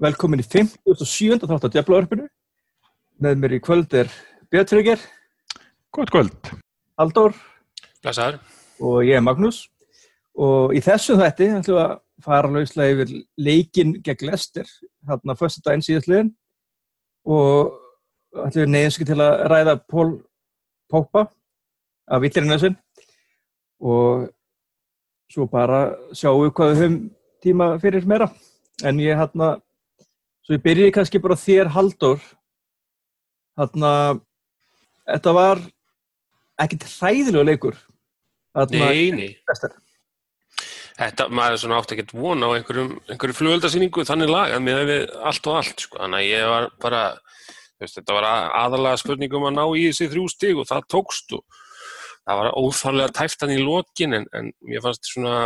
Velkomin í 57. þátt á Djaflavarpinu. Með mér í kvöld er Björn Gótt kvöld. Halldór Blessaður. og ég er Magnús. Og í þessu þætti ætlum við að fara lauslega yfir leikin gegn Lester, hérna fyrstu daginn síðastliðin. Og ætlum við neyðinski til að ræða Pól Pópa af Villirinn þessum. Og svo bara sjáum við hvað við höfum tíma fyrir meira. En ég hérna, svo ég byrjiði kannski bara þér Halldór. Hérna, þetta var ekkert hræðilega leikur. Þarna, Nei, nei. Lester. Þetta, maður svona átt ekkert von á einhverjum, einhverjum flugöldasýningu þannig lagað með við allt og allt, sko. Þannig að ég var bara, veist, þetta var aðalega spurningum að ná í þessi þrjú stig og það tókst og það var óþálega tæftan í lokin en, en mér fannst svona,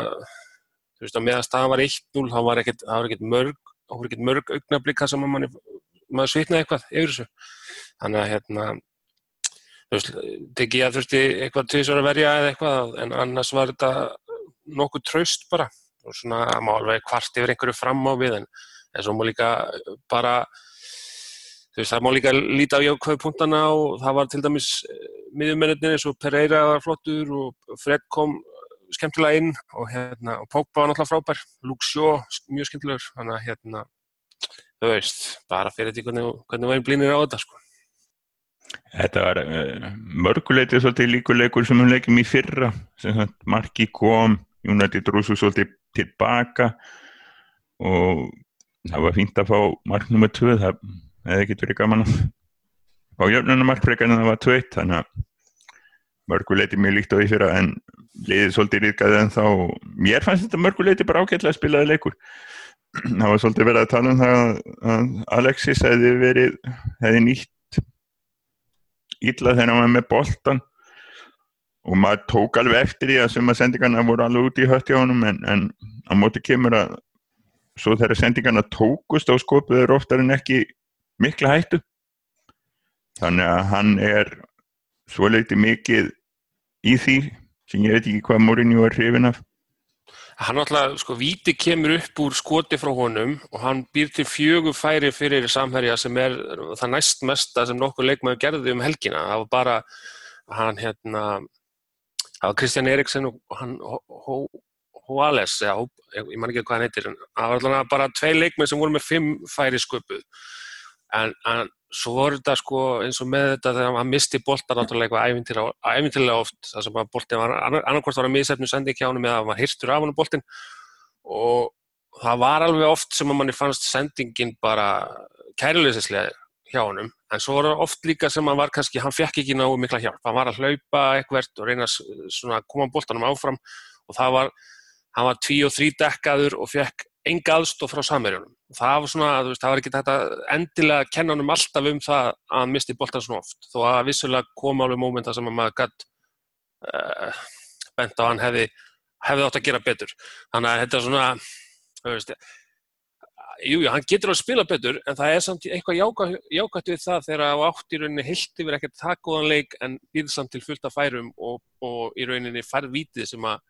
þú veist, að meðan staðan var 1-0, það var ekkert, það var ekkert mörg, það var ekkert mörg augnablika sem að manni, maður svitnaði eitthvað yfir þessu. Þannig að, hérna, þú veist, teki ég að þurfti eitthvað tvisvar að verja eða eitthvað, en annars var þetta nokkuð traust bara og svona það má alveg kvart yfir einhverju fram á við en, en svo má líka bara þú veist, það má líka líta á jákvæðu punktana og það var til dæmis miðjumennir eins og Pereira var flottur og Fred kom skemmtilega inn og hérna, og Pogba var náttúrulega frábær Luke Shaw, mjög skemmtilegur þannig að hérna, þú veist bara fyrir því hvernig, hvernig væri blínir á þetta sko. Þetta var uh, mörguleitið svolítið líkuleikur sem við leikjum í fyrra. Sem sagt, marki kom, United rúsu svolítið tilbaka og það var fínt að fá mark nr. 2. Það hefði ekki verið gaman að fá jöfnunumark frekar en það var 2 þannig að mörguleitið mjög líkt á því fyrra en liðið svolítið ríkaði en þá mér fannst þetta mörguleitið bara ágætlega að spilaði leikur. Það var svolítið verið að tala um það að Alexis hefði verið, hefði nýtt illa þegar hann var með boltan og maður tók alveg eftir því að suma sendingarna voru alveg út í hött hjá honum en, en á móti kemur að svo þegar sendingarna tókust á skopuður oftar en ekki mikla hættu þannig að hann er svo leiti mikið í því sem ég veit ekki hvað Mourinho er hrifin af Hann náttúrulega, sko, Víti kemur upp úr skoti frá honum og hann býr til fjögur færi fyrir samherja sem er það næst mesta sem nokkur leikmaður gerði um helgina. Það var bara, hann hérna, það var Kristján Eriksen og hann Hóales, ég man ekki hvað hann heitir, en það var allavega bara tvei leikmenn sem voru með fimm færi sköpuð. En, en svo voru þetta sko eins og með þetta þegar hann misti boltan náttúrulega eitthvað æfintilega oft þar sem að boltin var, annarkvæmst var að miðsefnu sending hjá hann eða að maður hyrstur af hann boltin og það var alveg oft sem að manni fannst sendingin bara kæruleysislega hjá hann en svo var það oft líka sem að var kannski, hann fekk ekki náðu mikla hjálp, hann var að hlaupa eitthvert og reyna að koma boltanum áfram. Og það var, hann var tví og þrý dekkaður og fekk enga aðstof frá samverjunum. Það var svona, veist, það var ekki þetta endilega að kenna hann um alltaf um það að hann misti boltan svona oft. Þó að vissulega koma alveg mómenta sem að maður gætt uh, bent á hann hefði, hefði átt að gera betur. Þannig að þetta er svona, þú veist, jújú, hann getur að spila betur en það er samt eitthvað jákvæmt við það þegar á átt í rauninni heilt yfir ekkert það góðan leik en býð samt til fullt af færum og, og í rauninni færð vítið sem að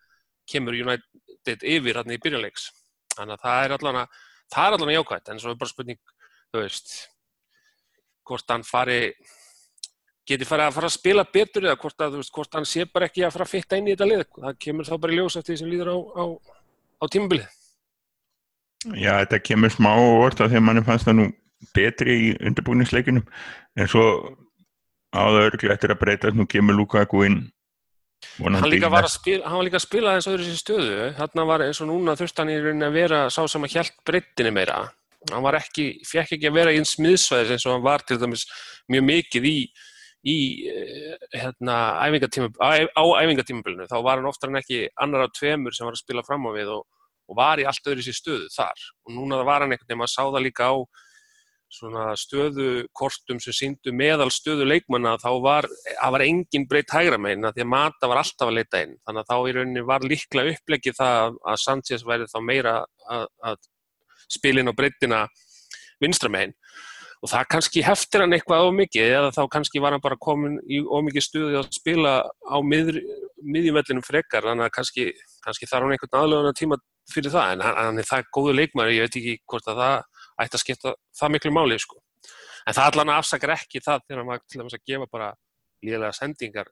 kemur United yfir hann í byrjanleiks. Þannig að það er allan að, það er allan að jákvæmt, en svo er bara spurning, þú veist, hvort hann fari, geti farið að fara að spila betur eða hvort, að, veist, hvort hann sé bara ekki að fara að fitta inn í þetta lið. Það kemur þá bara í ljós eftir því sem líður á, á, á tímabilið. Já, þetta kemur smá orð af því að manni fannst það nú betri í undirbúningsleikunum, en svo áður örglega eftir að breyta nú kemur Lukaku inn Hann, líka var spila, hann var líka að spila eins og öðru sér stöðu. Þarna var eins og núna þurft hann í rauninni að vera sá sem að hjælt breyttinni meira. Hann var ekki, fekk ekki að vera í eins miðsvæðis eins og hann var til dæmis mjög mikið í, í hérna, æfingatíma, á æfingatímabilinu. Þá var hann oftar en ekki annar af tveimur sem var að spila fram á við og, og var í allt öðru sér stöðu þar. Og núna var hann einhvern veginn að sá það líka á svona stöðukortum sem síndu meðal stöðu leikmanna þá var, var engin breytt hægra meginn því að Mata var alltaf að leita inn. Þannig að þá í rauninni var líklega upplegið það að Sanchez væri þá meira að, að spilin á breyttina vinstra meginn og það kannski heftir hann eitthvað ómikið eða þá kannski var hann bara komin í ómikið stuði að spila á miðjumvellinum frekar þannig að kannski, kannski þarf hann einhvern aðlöðuna tíma fyrir það. En hann, er það góðu leikmæri, ég veit ekki hvort að það ætti að skipta það miklu máli sko. en það allan afsakar ekki það þegar maður til dæmis að gefa bara líðlega sendingar.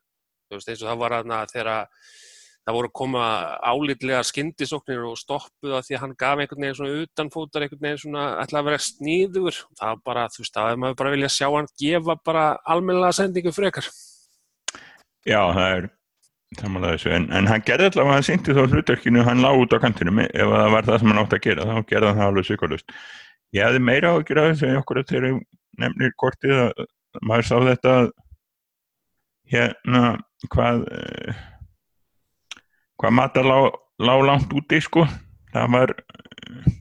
Veist eins og það var aðna þegar það voru að koma álitlega skyndisóknir og stoppuð að því að hann gaf einhvern veginn svona utanfótar einhvern veginn svona ætla að vera sníður það var bara, þú veist, það hefur maður bara vilja sjá hann gefa bara almennilega sendingu frekar. Já, það er samanlega þessu, en, en hann gerði allavega hann sýndi þá hlutverkinu, hann lág út á kantinu ef það var það sem hann átt að gera, þá gerði hann það alveg svikalust. Ég hefði meira á að gera þess að okkur að þeirra nefnir kortið að maður sá þetta hérna hvað eh, hvað matar lág, lág langt úti sko. Það var eh,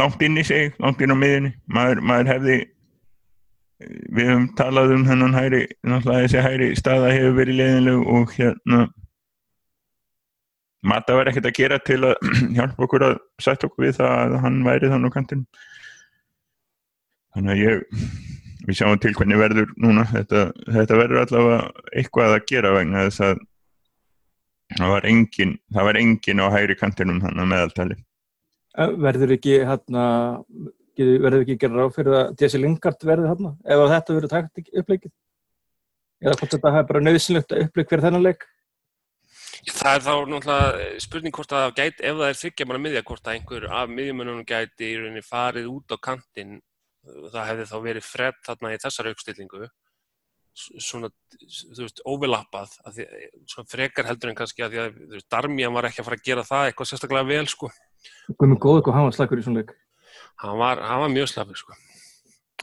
langt inn í sig, langt inn á miðunni maður, maður hefði eh, við höfum talað um hennan hæri náttúrulega þessi hæri staða hefur verið leiðinleg og hérna Mata var ekkert að gera til að hjálpa okkur að setja okkur við það að hann væri þannig á kantinu þannig að ég við sjáum til hvernig verður núna. Þetta, þetta verður allavega eitthvað að gera vegna þess að það var engin, það var engin á hægri kantinum þannig að meðaltali. Verður ekki hérna verður ekki gera ráð fyrir að Jesse Lingard verður hérna ef þetta verður takt uppleikið? Eða hvort þetta hefur bara nöðsynlegt uppleik fyrir þennan leik? Það er þá náttúrulega spurning hvort að gæti, ef það er þryggja manna miðja, hvort að einhver af miðjumönunum gæti í rauninni farið út á kantinn það hefði þá verið fredd þarna í þessar aukstillingu svona, þú veist, overlappað því, svona frekar heldur en kannski að því að, þú veist, Darmian var ekki að fara að gera það eitthvað sérstaklega vel, sko. Guðmund Góður, hvað hann var slagur í svona leik? Hann var, hann var mjög slagur, sko.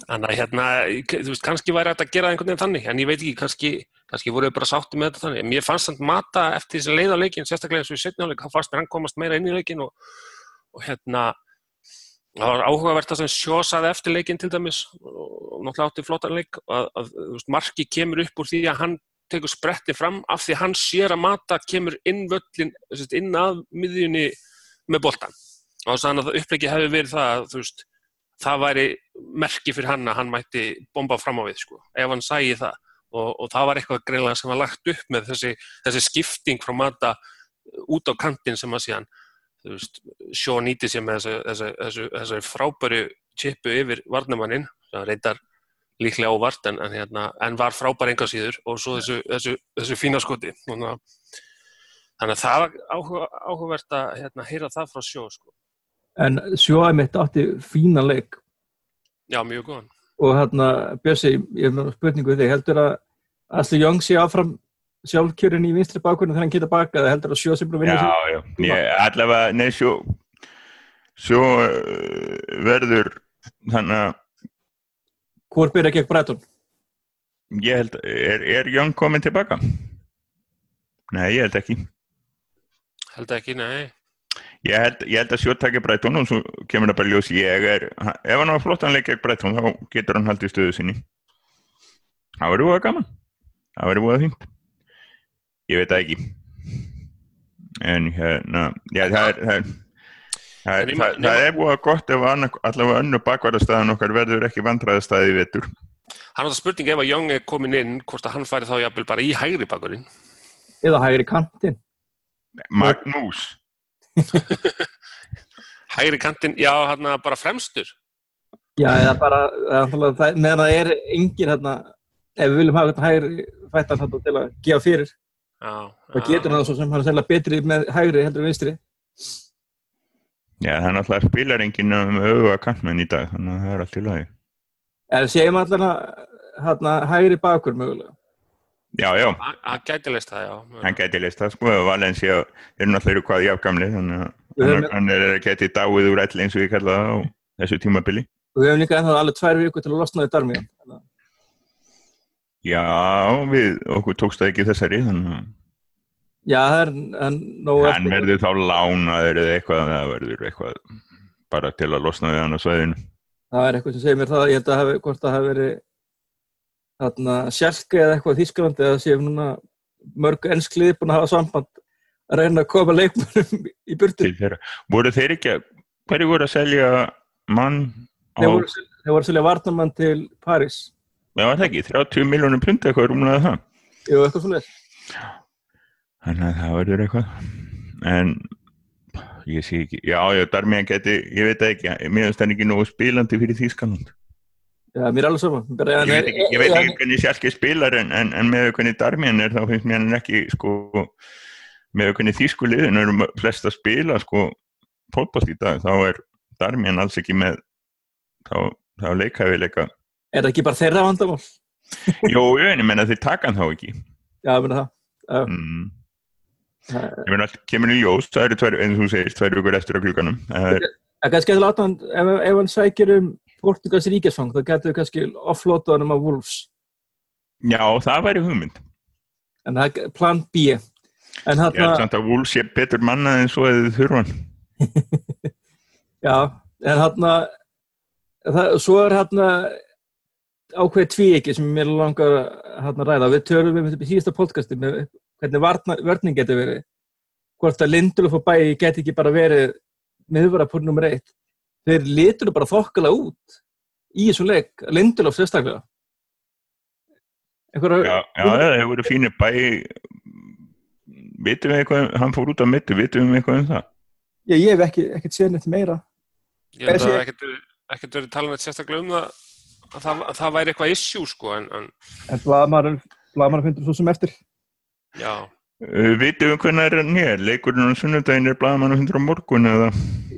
Þannig að hérna, þú veist, kannski væri þetta að gera einhvern veginn þannig, en ég veit ekki, kannski kannski voru við bara sátti með þetta þannig. Mér fannst þetta mata eftir þessi leiðarleikin sérstaklega eins og í setniáleik, þá fannst mér hann komast meira inn í leikin og, og hérna það var áhugavert að sjósaði eftir leikin til dæmis og náttúrulega átti flottan leik að, að veist, marki kemur upp úr því að hann tekur spretti fram af því hann sér að mata kemur inn völlin inn að miðjunni með boltan og þannig að upplegi hefur verið það að veist, það væri merki fyrir hann að hann mætti bomba fram á við sko, ef hann sægi það. Og, og það var eitthvað greinlega sem var lagt upp með þessi, þessi skipting frá mata út á kantin sem að síðan sjó nýti sér með þessu frábæru chipu yfir varnamannin, það reyndar líklega óvart en, en, hérna, en var frábær enga síður og svo þessu, þessu, þessu fína skoti. Þannig að það var áhuga, áhugavert að hérna, heyra það frá sjó sko. En sjóaði mitt átti fína leik. Já, mjög góðan. Og hérna Björsi, ég hef náttúrulega spurningu þig. Heldur að Asli Jóng sé áfram sjálfkjörin í vinstri bakgrunni þegar hann geta baka eða heldur að sjó sem bara vinna sér? Já, já, allavega, nei, sjó sjó uh, verður þannig að Hvor byrja gegn Breitón? Ég held, er, er Jón komin tilbaka? Nei, ég held ekki. Held ekki, nei. Ég held, ég held að sjó takja Breitón og svo kemur það bara ljós. Ég er, ef hann á flottanleik gegn Breitón þá getur hann haldið stöðu sinni. Það verður búið gaman. Það verður búið fínt ég veit það ekki. En hérna já, það er það er, það er, það, það er búið gott ef allavega önnu bakvarðarstaðan okkar verður ekki vandræðarstaði í vettur Hann var það spurning ef að Young er komin inn hvort að hann færi þá jafnvel bara í hægri bakvarðin eða hægri kantin Magnús. Hægri kantin, já hann bara fremstur. Já, eða bara meðan það er engin hérna ef við viljum hafa hægri fættan til að gefa fyrir það getur það svo sem hann er sérlega betri með hægri heldur en vinstri? Já, það er náttúrulega spilarengin um auðvitað kantmenn í dag þannig að það er allt í lagi. En séum allavega hægri bakur mögulega? Já, já. Hann gæti leist það, já Hann gæti leist það, sko, Valencia er náttúrulega hvað jáfngamli þannig að hann er að geti dáið úr ætli eins og ég kalla það á þessu tímabili. Við hefum líka ennþá alveg tvær viku til að losna í darmi Já, við, okkur tókst það ekki þessari, þannig að... Já, það er... Hann verður þá lánaður eða eitthvað, það verður eitthvað bara til að losna við hann á sveðinu. Það er eitthvað sem segir mér það, ég held að hafi, hvort það hafi verið þarna sjálfka eða eitthvað þýskalandi eða séum núna mörg ennskliði búin að hafa samband að reyna að koma leikmannum í burtu. Voru þeir ekki að, hverju voru að selja mann á... Þeir voru, að selja varnamann til París. Já, það ekki, 30 miljónum punti eitthvað rúmlega það. Jú, eitthvað svona. Þannig að það verður eitthvað. En ég sé ekki, já, já, Darmian geti ég veit ekki, mér finnst það ekki nógu spilandi fyrir Þýskaland Já, mér er alveg. Bara, ég veit ekki, ég veit ekki hvernig Sjálki spilar en, en, en með hvernig Darmian er þá finnst mér hann ekki sko með hvernig Þýsku liðin eru flest að spila sko fótboll í dag, þá er Darmian alls ekki með þá, þá leikaðileika Er það ekki bara þeirra vandamál? Jó, ég menna þeir taka hann þá ekki Já, ég menna það. Já. mm. Ég menna allt kemur í ljós, það eru tvær, eins og þú segir tvær vikur eftir á klukkanum það er, kannski að láta hann, ef, ef hann sækir um Portugals ríkisfang, þá getur við kannski offlota hann um að Wolves. já, það væri hugmynd En það er plan B. En ég held samt að Wolves sé betur mannað en svo eða þið þurfa hann já, en hann, það, svo er hann ákveð tvíegi sem mér langar að ræða. Við törum við í síðasta podcasti með hvernig varna, vörning getur verið. Hvort að Lindelof og Bæi geti ekki bara verið miðvara púr nummer eitt. Þeir litur bara þokkala út í þessu leik, Lindelof sérstaklega. Einhverja, já, já, það hefur verið fínir bæ vitum við eitthvað, hann fór út á mittu vitum við eitthvað um það Já, ég hef ekki, ekkert séð neitt meira. Ég það ekkert verið- talað neitt sérstaklega um það að það, að það væri eitthvað issue sko en, en En blaðmaður finnur svo sem eftir. já, Uh, vitum við hvernig er hann hér leikurinn á sunnudaginn er blaðmann og hundur á morgun eða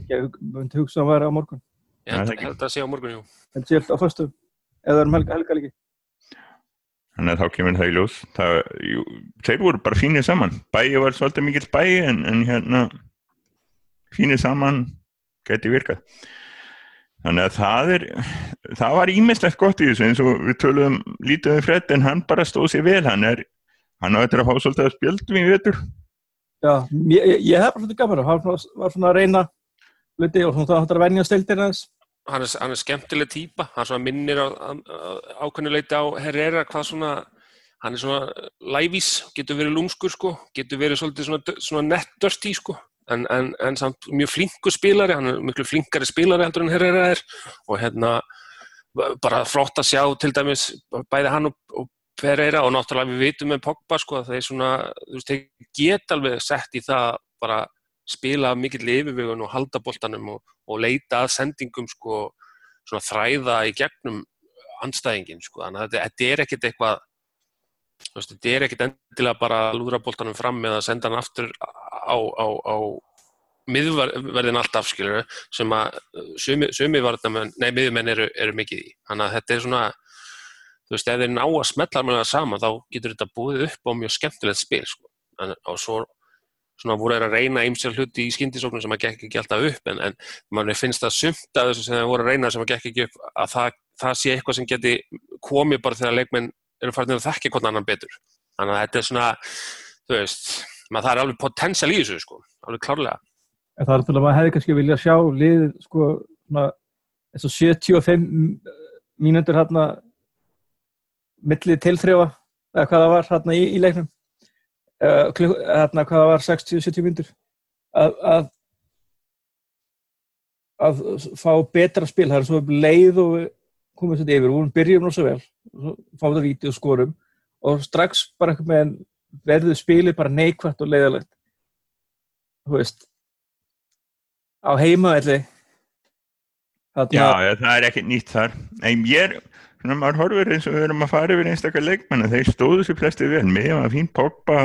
Ég myndi hugsa að hann væri á morgun. ég held, það er að sé á morgun, jú. En sé alltaf á föstu. Eða um helga, helga líki. þannig að þá kemur það í ljós það, jú, þeir voru bara fínir saman bæi var svolítið mikill bæi en, en hérna fínir saman geti virkað þannig að það er það var ímislegt gott í þessu eins og við töluðum lítið um Fred en hann bara stóð sér vel. Hann er hann á þetta að fá svolítið að spjöldum í vetur. Já, ég, ég, hef bara svolítið gaman. Hann var svona- að reyna hluti og svona það hættar að venja steldir hans. Hann er, hann er skemmtileg típa, hann svona minnir á ákveðnuleiti á Herrera hvað svona, hann er svona lævís, getur verið lúmskur sko, getur verið svolítið svona, svona nettdörstí sko, en, en, en samt mjög flinkur spilari, hann er miklu flinkari spilari heldur en Herrera er. Og hérna bara flott að sjá til dæmis bæði hann og, og Pereira og náttúrulega við vitum með Pogba sko að þeir svona, þú veist, þeir geta alveg sett í það bara spila mikill yfirvegun og halda boltanum og, og leita að sendingum sko svona þræða í gegnum anstæðingin sko, þannig að þetta, er ekkit eitthvað þú veist, þetta er ekkit endilega bara að lúðra boltanum fram eða senda hann aftur á, á, á miðverðin alltaf skilur sem að uh, sumi, sumi varnamenn, nei miðjumenn eru, eru mikið í þannig að þetta er svona þú veist, ef þeir ná að smetla með það saman þá getur þetta búið upp á mjög skemmtilegt spil sko. en, og svo svona voru þeir að reyna ymsjálf hluti í skyndisóknum sem að gekk ekki alltaf upp en, en mann finnst það sumt að þessu sem þeir voru að reyna sem að gekk ekki upp að það, það sé eitthvað sem geti komið bara þegar leikmenn eru farin að þekka hvern annan betur. Þannig að þetta er svona þú veist, maður það er alveg potensial í þessu sko, alveg klárlega. En það er náttúrulega að maður hefði kannski vilja sjá liðið sko svona eins og 75 mínútur hérna millið tilþrjóa eða hvað það var hérna í, í leiknum. Uh, hérna hvað það var 60-70 mínútur. Að, að að fá betra spil það er svo leið og við komum þetta yfir og við byrjum svo vel. Og fáum það víti og skorum og strax bara eitthvað með verður spilið bara neikvægt og leiðalegt þú veist á heimavelli Já, það er ekkert nýtt þar. En ég er, svona maður horfir eins og við erum að fara yfir einstakar leikmenn þeir stóðu sér flestið vel, með var fín Pogba,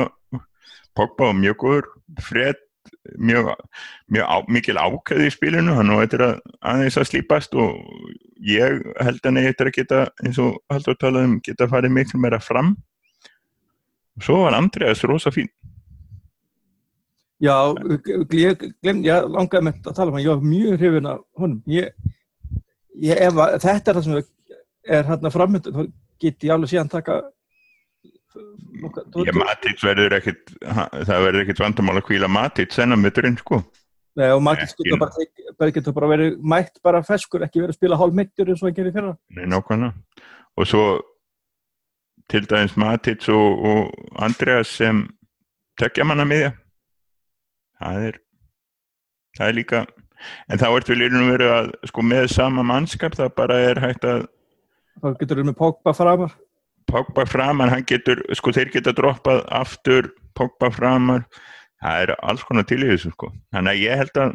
Pogba og mjög góður Fred, mjög, mjög á, mikil ákæði í spilinu hann og þetta er að aðeins að slípast og ég held að neyja þetta að geta eins og haldur að tala um geta farið miklu meira fram. Og svo var Andreas rosa fín. Já, ég glem, ég langaði með að tala um hann, ég var mjög hrifin af honum. Ég, ég, ef að, þetta er það sem er hérna framöndu, þá get ég alveg síðan taka Ég Matits verður ekkit það verður ekkit vandamál að kvíla Matits enna mitturinn sko Nei, og Matits getur bara, bara, bara verið mætt bara feskur, ekki verið að spila hálf mittur eins og að gera í fyrra. Nei, nákvæmlega. Og svo til dæmis Matits og, og Andreas sem tekja manna miðja það er það er líka en þá ertu líka verið að sko með sama mannskap það bara er hægt að þá getur við með Pogba framar Pogba framar, hann getur sko þeir geta droppað aftur Pogba framar það er alls konar til í þessu sko. þannig að ég held að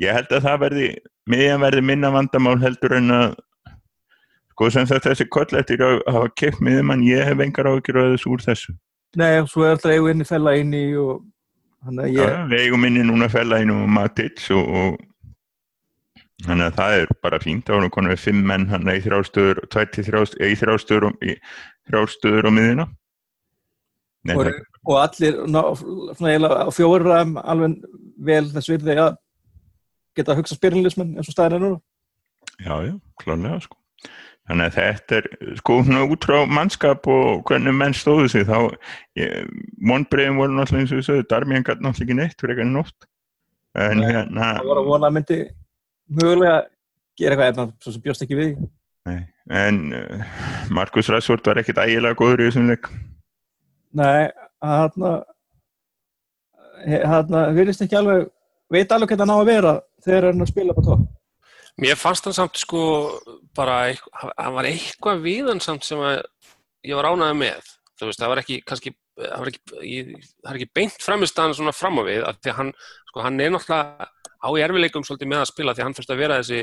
ég held að það verði miðjan verði minna vandamál heldur en að sko sem þetta þessi koll eftir að hafa kemd miðjumann ég hef engar áhyggjur að þessu úr þessu Nei, svo er alltaf eigin í fella inn í og þannig að ég Já, við eigum inni núna fella inn og Matic og, og þannig að það er bara fínt. Þá erum við fimm menn hann í þrjástöður í þrjástöður í þrjástöður á miðina Nei, og, og allir ná, svona á fjórum alveg vel þess virði að geta að hugsa spyrinlismenn eins og staðin er núna. Já, já, klálega sko. Þannig að þetta er sko út frá mannskap og hvernig menn stóðu sig þá vonbreiðin voru náttúrulega eins og þessu Darmian gæti náttúrulega ekki neitt fyrir ekki nótt. En Nei, hérna það var að vona að myndi mögulega gera eitthvað efna svo sem bjóst ekki við nei, en uh, Markus Rassvort var ekkit ægilega góður í þessum leik. Nei, hann hann virðist ekki alveg veit alveg hvernig hann á að vera þegar hann að spila på topp. Mér fannst hann samt sko bara, hann var eitthvað við hann samt sem að ég var ánægði með. Þú veist, það var ekki, kannski, það var ekki, ég, það er ekki beint fremist að hann svona fram á við, af því að hann, sko, hann er náttúrulega á í erfileikum svolítið með að spila því að hann þurft að vera þessi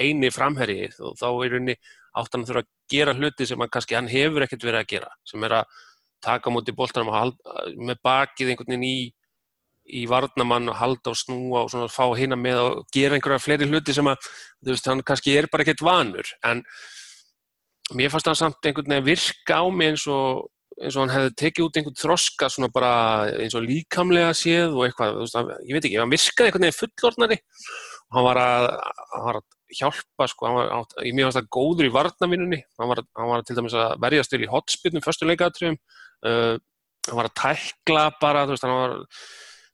eini framherji. Og þá er henni átt hann að þurfa að gera hluti sem hann kannski, hann hefur ekkert verið að gera, sem er að taka og halda, með bakið einhvern veginn í í varnamann og halda og snúa og svona fá hina með og gera einhverja fleiri hluti sem að, veist, hann kannski er bara ekkert vanur, en mér fannst hann samt einhvern veginn virka á mig eins og, eins og hann hefði tekið út einhvern þroska svona bara eins og líkamlega séð og eitthvað, veist, hann, ég veit ekki, hann virkaði einhvern veginn fullornari og hann var að, hann var að hjálpa, sko, hann var, átt- ég mér fannst það góður í varnavinnunni, hann hann var til dæmis að verjast til í hotspillnum fyrstu leikatriðum, uh, hann var að tækla bara, þú veist, hann var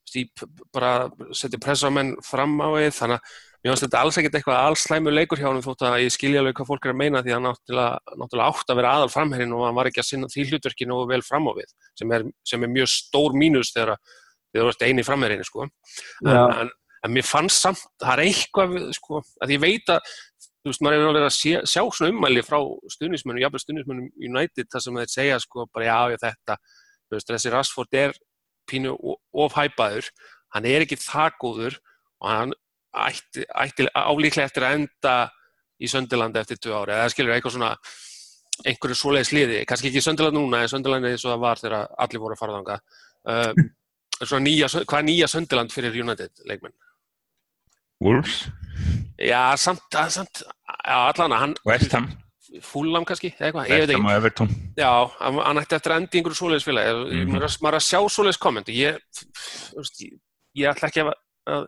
stíp, bara setja pressa á menn fram á við, þannig að mér finnst þetta alls ekkert eitthvað alls slæmur leikur hjá hann þótt að ég skilja alveg hvað fólk er að meina því að hann náttúrulega, náttúrulega átt að vera aðal framherrin og hann var ekki að sinna því hlutverki nógu vel fram á við sem er, sem er mjög stór mínus þegar, þú ert eini framherrin sko. en, Já. en, en mér fannst samt það er eitthvað sko, að ég veit að þú veist, maður er alveg að sé, sjá svona ummæli frá stuðnismönnum, jafnveg stuðnismönnum United þar sem þeir segja sko bara já, já þetta veist, þessi Rashford er pínu ofhæpaður, hann er ekki það góður og hann ætti, ætti álíklega eftir að enda í Sönderlandi eftir tvö ári, eða skilur eitthvað svona einhverju svoleiðis liði, kannski ekki Sönderland núna en Sönderland eins og það var þegar allir voru að fara þanga um, svona nýja, hvað er nýja Sönderland fyrir United leikmenn? Wolves, Já, samt, samt já, allan að hann West Ham. Fulham kannski, eitthvað, ég veit ekki. Ham og Everton. Já, hann ætti eftir að enda í einhverju svoleiðis félagi. Mm Mhm. maður, er að- er sjá svoleiðis komment ég, ég, ég ætla ekki að, að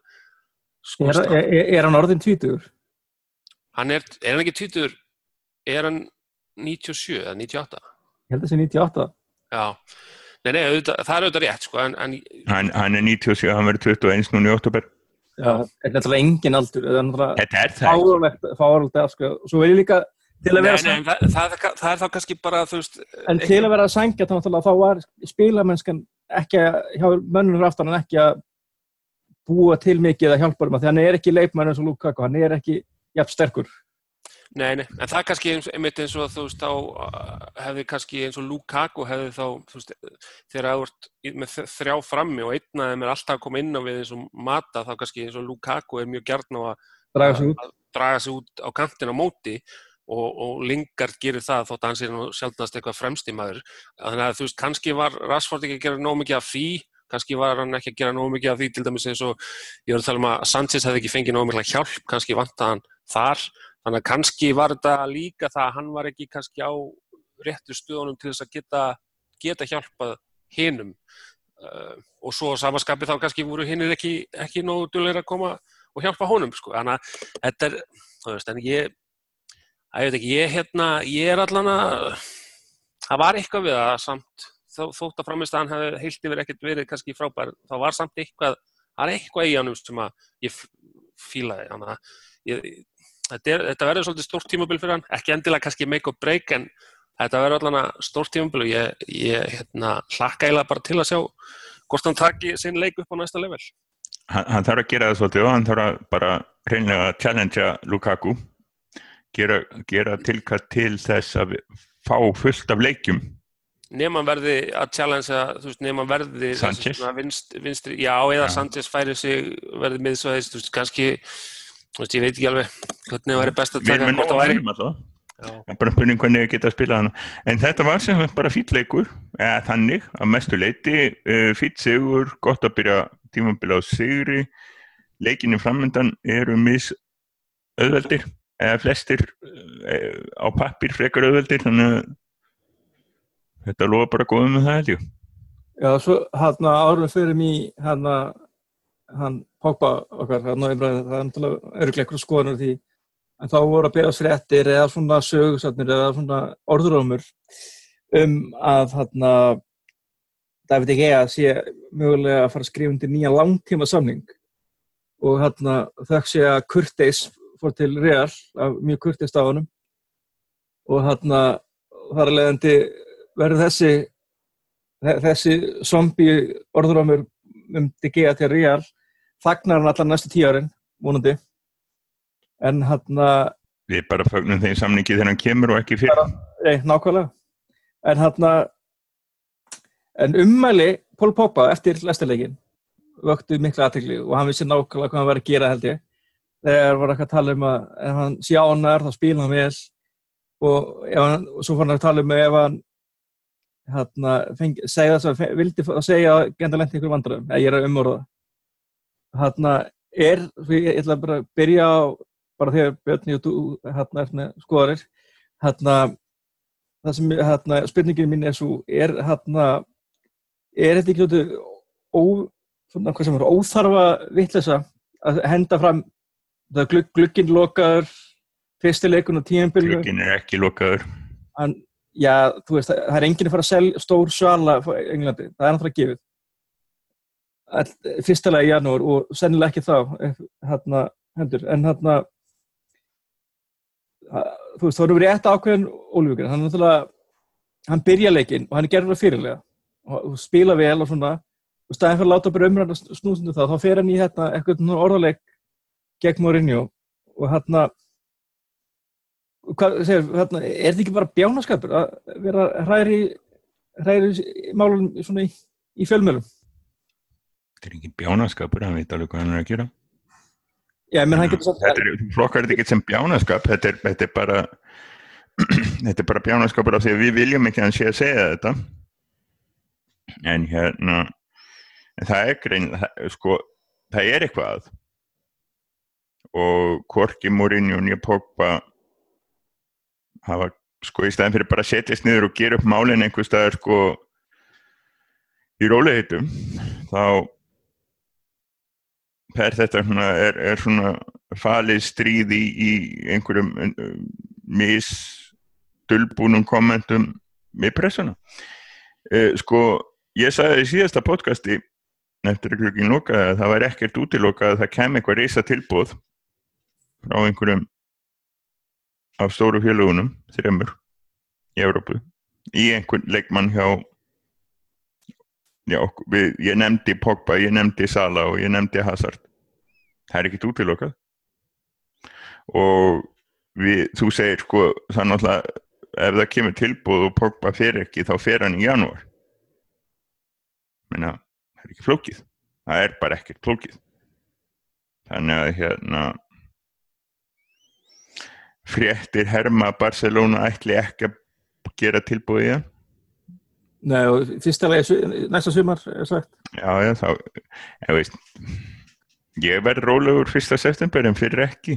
er, er, er hann orðin tvítugur? hann er, er hann ekki týtur er hann 97 eða 98 Ég held að það sé 98 Já, nei, nei, auðvitað, það er auðvitað rétt sko, en, en hann, hann er 97, hann verður 21 núna í oktober Já, þetta er náttúrulega engin aldur Þetta er það. fárulegt fárulegt sko. svo vil ég líka til að nei, vera nei, en það, það, það, það er þá kannski bara þú veist, en til að vera að sængja þá var spilamennskan ekki að, hjá mönnum aftan en ekki að búa til mikið að hjálpa um að því hann er ekki leikmann eins og Lukaku, hann er ekki jafn sterkur. Nei, nei, en það er kannski einmitt eins og þú veist þá uh, hefði kannski eins og Lukaku hefði þá, þú veist, þegar það vart með þrjá frammi og einn af þeim er alltaf að koma inn á við eins og mata þá kannski eins og Lukaku er mjög gjarn á að, draga sig út. á kantin á móti og, og Lingard gerir það þótt að hann sé nú sjálfnast eitthvað fremst í maður. Þannig að þú veist, kannski var Rashford ekki að gera nóg mikið af því kannski var hann ekki að gera nóg mikið af því til dæmis eins og ég var að tala um að Sanchez hefði ekki fengið nóg mikið hjálp, kannski vantaði hann þar þannig að kannski var þetta líka það að hann var ekki kannski á réttu stöðunum til þess að geta, geta hjálpað hinum uh, og svo á samaskapi þá kannski voru hinnir ekki, ekki nógu duðlega að koma og hjálpa honum sko. þannig að þetta er, þú veist, en ég að ég veit ekki, ég hérna ég er allan að það var eitthvað við það samt þótt að framist að hann hefði heilt yfir ekkert verið kannski frábær, þá var samt eitthvað það er eitthvað í hann sem að ég fílaði, þannig að ég, þetta, er, þetta verður svolítið stórt tímabil fyrir hann, ekki endilega kannski make or break en þetta verður allan að stórt tímabil og ég, ég hérna, hlakka eiginlega bara til að sjá hvort hann taki sinn leik upp á næsta level. hann, hann þarf að gera það svolítið og hann þarf að bara reynlega að challengea Lukaku gera, gera tilkast til þess að fá fullt af leikjum nema hann verði að challengea, þú veist, nema hann verði Sanchez? vinst, vinstri, já, eða Já. Sanchez færi sig verði miðsvæðis, þú veist, kannski þú veist, ég veit ekki alveg hvernig það væri best að Við taka erum hvort að það væri væri alltaf. Já. Það er bara spurning hvernig við geta að spila hana. En þetta var sem bara fýll leikur, eða þannig, að mestu leiti, uh, fýll sigur, gott að byrja tímabila á sigri, leikinni framöndan eru mis auðveldir, eða flestir uh, á pappir frekar auðveldir, þannig að þetta lofa bara góðum með það held ég. Já, svo hann árum fyrir mig hann hann Pogba okkar, hann á umræðinu, það er náttúrulega öruglega eitthvað skoðanur því. En þá voru að berast fréttir eða svona sögursatnir eða svona orðurómur um að hann David Egea sé mögulega að fara að skrifa undir nýja langtíma samning og hann þökk sé að Kurteis fór til Real af mjög kurteist á honum. Og hann þar að leiðandi verður þessi þe- þessi zombi orðurómur um DG til Real þagnar hann allar næstu tíu árin vonandi. En hann Við bara fögnum þeim samningi þegar hann kemur og ekki fyrir. nei, nákvæmlega. En hann en ummæli Pól Pogba eftir lestarleikin vöktu mikla aðtegli og hann vissi nákvæmlega hvað hann var að gera held ég. Þegar var ekki að tala um að ef hann sé ánar þá spila hann vel. Og, hann, og svo fann hann að tala um ef hann hérna, segja þess að vildi að segja að genda lent ykkur vandræðum, eða ég er að umorða. Hérna er, ég ætla bara að byrja á bara þegar Björn og þú hérna er með skoðarir hérna það sem hérna spurningin mín er svo er hérna er þetta ekki náttúrulega ó, svona hvað sem er óþarfa vitleysa að henda fram það glugg, glugginn lokaður fyrstileikun og tíðanbylgu Glugginn er ekki lokaður. hann, já, þú veist, það er enginn að fara að selja stór svala frá Englandi, það er náttúrulega gefið. All, fyrstilega í janúar og sennilega ekki þá ef, hérna, hendur, en hérna að- þú veist, þá erum við rétt ákveðin ólífugin, hann er náttúrulega hann byrja leikinn og hann er gerður fyrirlega. Og, spila vel og svona. Og staðin fyrir að láta bara umræðan snúsundu það þá fer hann í hérna, eitthvað orðaleik gegn Mourinho. Og hérna hvað segir, hérna, er þetta ekki bara bjánaskapur að vera hræri hræri í málunum svona í, í fjölmjölum? Þetta er ekki bjánaskapur, hann veit alveg hvað hann er að gera. Já, menn hann getur sagt Þetta er, flokkar þetta ekki sem bjánaskap, þetta er, þetta er bara þetta er bara bjánaskapur af því að við viljum ekki að hann sé að segja þetta en hérna það er grein sko, það er eitthvað að og Korki Mourinho og Nýja Pogba hafa sko í staðin fyrir bara að setjast niður og gera upp málinn einhver staðar sko í rólegheitum þá er þetta svona, er, er svona falið stríð í, einhverjum uh, misdulbúnum kommentum með pressuna. Uh, sko, ég sagði í síðasta podcasti eftir að klukkin lokaði að það var ekkert útilokað að það kem eitthvað reysa tilbúð frá einhverjum af stóru fjölugunum, þreymur í Európu, í einhvern leikmann hjá Já, við, ég nefndi Pogba, ég nefndi Sala og ég nefndi Hazard. Það er ekkert útilokað. Og við, þú segir sko, er náttúrulega, ef það kemur tilbúð og Pogba fer ekki, þá fer hann í janúar. Menna, það er ekki flókið. Það er bara ekkert flókið. Þannig að hérna, fréttir herma að Barcelona ætli ekki að gera tilbúið í það. Nei, og fyrsta lagi næsta sumar er sagt Já, já, þá, ég veist, ég verð rólegur fyrsta september en fyrir ekki.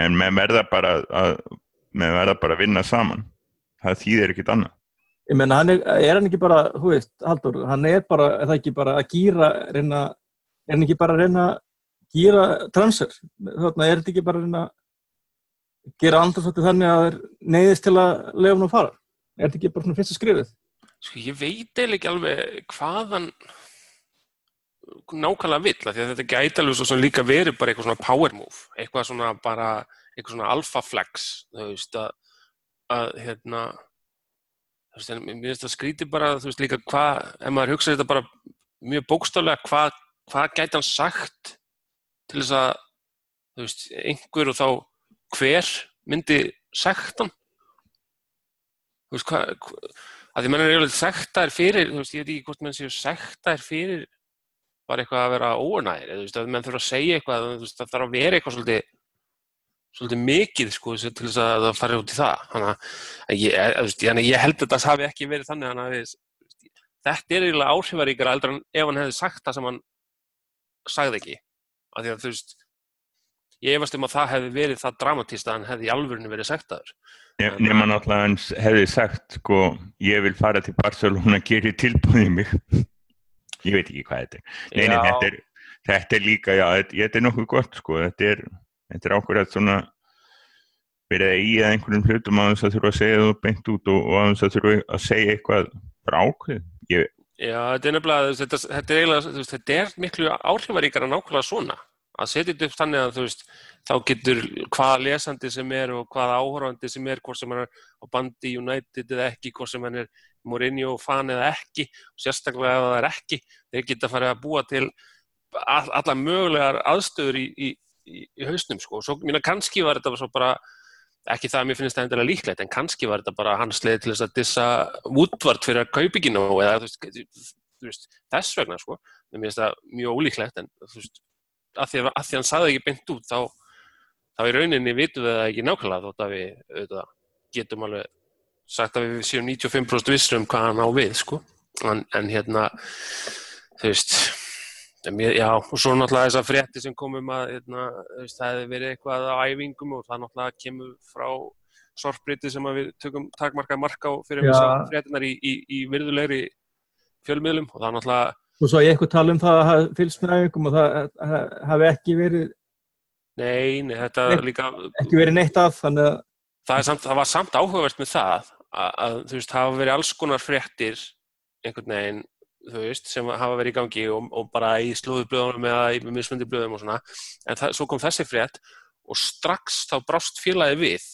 En með verða bara að, með verða bara að vinna saman. Það þýðir ekkit annað. Ég menna, hann er, er hann ekki bara, þú veist, Haldur, hann er bara, er það ekki bara að gýra, reyna, er hann ekki bara að reyna að gýra transfer? Þarna er þetta ekki bara að reyna að gera andarsvætti þannig að það er neyðist til að lefa hann að fara? Er þetta ekki bara svona fyrsta skrifið? Sko, ég veit eiginlega ekki alveg hvaðan nákvæmlega vill, að þetta gæti alveg svo líka verið bara eitthvað svona power move, eitthvað svona bara, eitthvað svona alpha flex, þú veist, að, að hérna, þú veist, en mér finnst það skríti bara, þú veist, líka hvað, ef maður hugsa þetta bara mjög bókstaflega, hvað, hvað gæti hann sagt til þess að, þú veist, einhver og þá hver myndi sagt hann? Þú veist, hvað, hva, að því menn er eiginlega sektar fyrir, þú veist, ég veit ekki hvort menn séu sektar fyrir bara eitthvað að vera óanæðir, þú veist, að menn þurfa að segja eitthvað, þú veist, það þarf að vera eitthvað svolítið, svolítið mikið, sko, til þess að það fari út í það. Þannig að ég, þú veist, ég, ég held að það hafi ekki verið þannig, þannig að við, þetta er eiginlega áhrifaríkara eldur en ef hann hefði sagt það sem hann sagði ekki. Af því að, þú veist, ég efast um að það hefði verið það dramatíst að hann hefði í alvörinu verið sektaður. Nefna náttúrulega hans hefði sagt, sko, ég vil fara til Barcelona, geri tilbúðið mig. ég veit ekki hvað þetta er. Nei, nei, þetta er, þetta er líka, já, þetta, þetta er nokkuð gott, sko, þetta er, þetta er ákveðat svona verið að í að einhvern hlutum að þess að þurfa að segja þú beint út og, og að þess að þurfa að segja eitthvað frá ákveð. Ég... Já, þetta er nefnilega, þetta, er þetta er miklu áhrifaríkar að nákvæmlega svona að setja þetta upp þannig að þú veist þá getur hvaða lesandi sem er og hvaða áhörfandi sem er hvort sem hann er á bandi United eða ekki hvort sem hann er Mourinho fan eða ekki og sérstaklega ef það er ekki þeir geta farið að búa til all, alla mögulegar aðstöður í, í, í, í hausnum sko. Og svo mína kannski var þetta bara ekki það að mér finnst það endilega líklegt en kannski var þetta bara hans leið til þess að dissa útvart fyrir að ná eða þú veist, þú veist þess vegna sko, mér finnst það mjög ólíklegt en þú veist að því að, að hann saði ekki beint út þá, þá í rauninni vitum við það ekki nákvæmlega þótt að við auðvitað, getum alveg sagt að við séum 95% vissur um hvað hann á við sko. en, en hérna þú veist mér, já, og svo náttúrulega þessar frétti sem komum að hérna, veist, það hefði verið eitthvað á æfingum og það náttúrulega kemur frá sorpriti sem við tökum takmarka marka á fyrir þessar fréttinar í, í, í virðulegri fjölmiðlum og það náttúrulega Og svo ég eitthvað tala um það að fylgst með æfingum og það hafi ekki verið Nei, nei, þetta neitt, líka ekki verið neitt af þannig að það, samt, það var samt áhugavert með það að, að þú veist, hafa verið alls konar fréttir einhvern veginn, þú veist, sem hafa verið í gangi og, og bara í slúðublöðunum eða í mismundi blöðum og svona. En það, svo kom þessi frétt og strax þá brást félagi við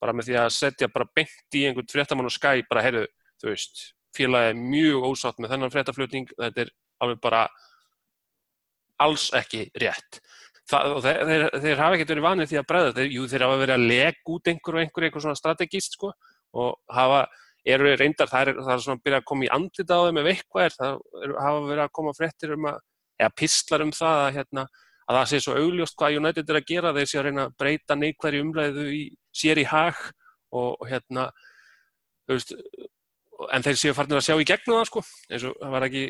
bara með því að setja bara bengt í einhvern fréttamann og skæ, bara heyrðu, þú veist félagi er mjög ósátt með þennan fréttaflutning. Þetta er alveg bara alls ekki rétt. Það, þeir, þeir, þeir hafa ekkert verið vanið því að bregða þeir, jú, þeir hafa verið að lega út einhver og einhver eitthvað svona strategíst sko og hafa, eru reyndar það er, það er svona að byrja að koma í andlita á þeim ef eitthvað er, það er, hafa verið að koma fréttir um að, eða pistlar um það að hérna, að það sé svo augljóst hvað United er að gera, þeir sé að reyna að breyta neikværi umræðu í, sér í hag og hérna, þú veist en þeir séu farinir að sjá í gegnum það sko. Eins og það var ekki,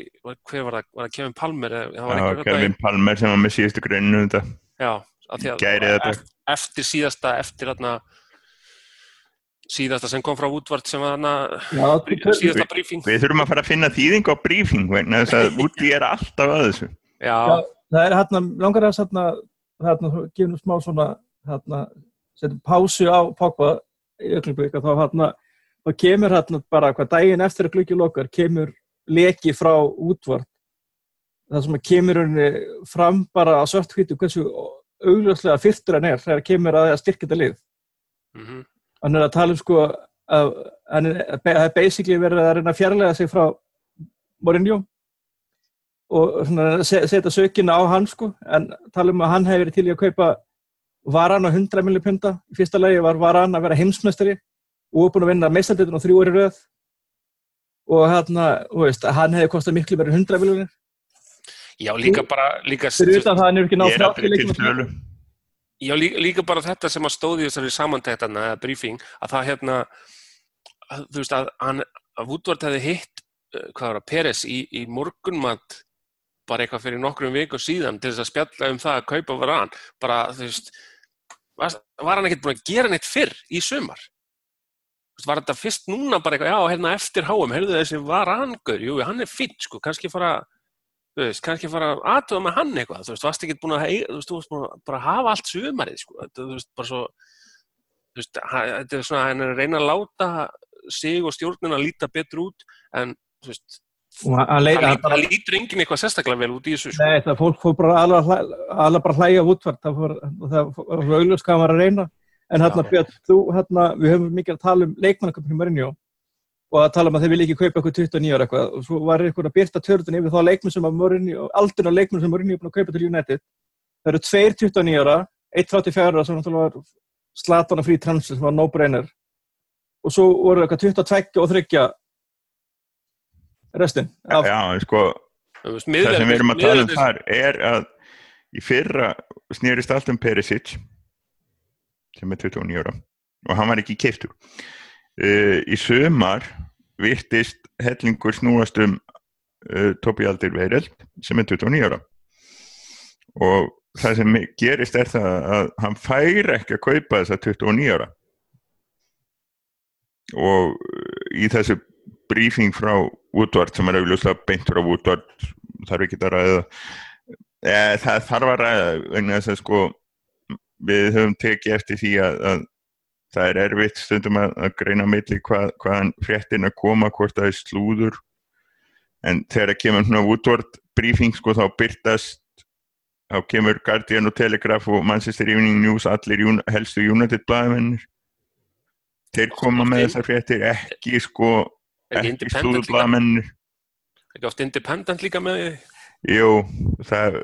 hver var það, var það Kevin Palmer? Já, Kevin Palmer sem var með síðustu greinu þetta. Já, að því að eftir, eftir síðasta, eftir þarna síðasta sem kom frá útvart sem var þarna síðasta brífing Við þurfum að fara að finna þýðing á brífing vegna þess að útví er alltaf að þessu. Já, Já það er hérna, langar að hérna, hérna, gefum smá svona hérna, setjum pásu á Pogba í öllum þá hérna og kemur hérna bara hvað daginn eftir að glukki lokar kemur leki frá útvart það sem kemur henni fram bara á svartkvítu hversu augljóslega fyrtur hann er þegar kemur að styrkja þetta lið. Mm -hmm. hann er að tala um sko að hann er basically verið að reyna að fjarlæga sig frá Mourinho og setja sökina á hann sko. En tala um að hann hefur verið til í að kaupa varan á 100 millir punta í fyrsta lagi var varan að vera heimsmestari og er búin að vinna meistaldeitin á þrjú orði rauð og hérna, þú veist, hann hefði kostið miklu verið 100 miljónir Já, líka bara líka, Fyrir utan það hann er ekki nátt frá Já, líka, líka bara þetta sem að stóði þessari samantæktana eða briefing, að það hérna að, þú veist, að hann að Woodward hefði hitt, uh, hvað var það, Peres í, í morgunmatt bara eitthvað fyrir nokkrum viku síðan til þess að spjalla um það að kaupa varan. Bara, þú veist var, var hann ekkert búin að gera neitt fyrr í sumar var þetta fyrst núna bara eitthvað, já, hérna eftir háum, heyrðu þessi var angur, jú, hann er fint, sko, kannski fara, þú veist, kannski fara aðtöða með hann eitthvað, þú veist, varst ekki búin að, þú veist, þú veist, búin að bara hafa allt sumarið, sko, þú veist, bara svo, þú veist, þetta er svona, hann er að reyna að láta sig og stjórnina að líta betur út, en, þú veist, hann lítur enginn eitthvað sérstaklega vel út í þessu, sko. Nei, það fólk fór bara alveg bara hlæga útvart, það fór, það fór en hérna Björn, þú, hérna, við höfum mikið að tala um leikmannaköpnum Mourinho og að tala um að þeir vilja ekki kaupa eitthvað 29 ára eitthvað. Og svo var eitthvað að byrta törðun yfir þá leikmenn sem að Mourinho, aldrei á leikmenn sem Mourinho er búin að kaupa til United. Það eru tveir 29 ára, 1.34 ára sem náttúrulega var Zlatan og frí transfer sem var no-brainer. Og svo voru eitthvað 22 og 30 restin af... Já, sko það sem við erum að tala um þar er að í fyrra snýrist allt um Perisic sem er 29 ára og hann var ekki keiftur uh, í sömar virtist hellingur snúast um uh, Tobi Aldir Veireld sem er 29 ára. Og það sem gerist er það að hann fær ekki að kaupa þessa 29 ára. Og í þessu briefing frá Woodward sem er auðvitað beintur á Woodward þarf ekki að ræða. E, það þarf að ræða vegna þess að sko við höfum tekið eftir því að, að það er erfitt stundum að, að greina milli hvað, hvaðan fréttin að koma hvort það er slúður. En þegar kemur svona Woodward briefing sko þá byrtast þá kemur Guardian og Telegraph og Manchester Evening News allir helstu United blæðmennir þeir koma með þessar fréttir ekki sko ekki slúðublaðmennir ekki oft independent líka með því jú, það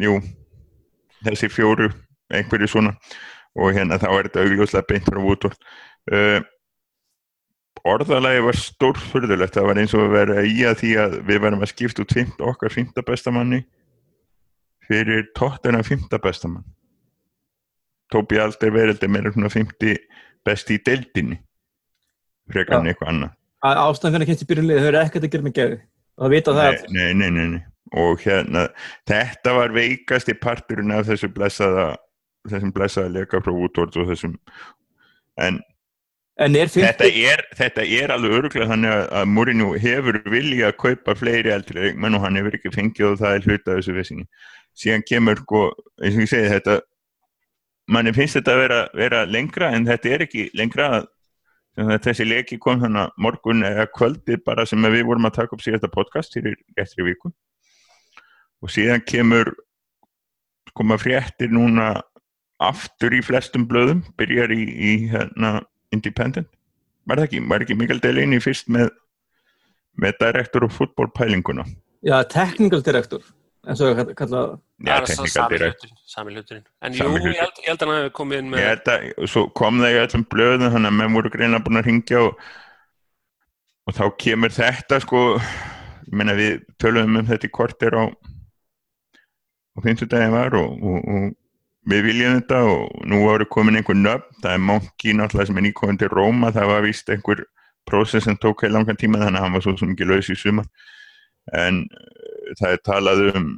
jú, þessi fjóru einhverju svona. Og hérna þá er þetta augljóslega beint frá Woodward. Uh, orðalagi var stórfurðulegt. Það var eins og að vera í að því að við verðum að skipta út fimmt, okkar fymta bestamanni fyrir tóttina fymta bestamann Tóbi aldrei verið meira svona fymti besti í deildinni frekar en eitthvað annað. Ástæðan hvernig kemst í byrjunlið þau eru ekkert að gera með geði og það vita það nei, nei, nei, nei, og hérna þetta var veikast í parturinn af þessu blessaða þessum blessaða leka frá Woodward og þessum en, en er þetta, er, þetta er alveg öruglega þannig að, að Mourinho hefur vilja að kaupa fleiri eldri menn og hann hefur ekki fengið og það er hluta þessu vissingi síðan kemur sko, eins og ég segi þetta manni finnst þetta að vera, vera lengra en þetta er ekki lengra að þessi leki kom þannig morgun eða kvöldi bara sem við vorum að taka upp síðasta podcast fyrir eftir viku og síðan kemur koma fréttir núna aftur í flestum blöðum byrjar í, í hérna, Independent. Var það ekki, var ekki Mikael Delaney fyrst með með direktor og fútbólpælinguna Já, technical director eins og það kallaða Já, technical director. Sami hluturinn. En jú, ég held, ég held að hann hefði komið inn með þetta, Svo kom það í öllum blöðum þannig að menn voru greina búin að ringja og, og þá kemur þetta sko ég menna við töluðum um þetta í kortir á á fimmtudagin var og, og, og við viljum þetta og nú voru komin einhver nöfn. Það er Monki náttúrulega sem er nýkomin til Róma. Það var vist einhver prósess sem tók heil langan tíma þannig að hann var svo mikið laus í suma en eh, það er talað um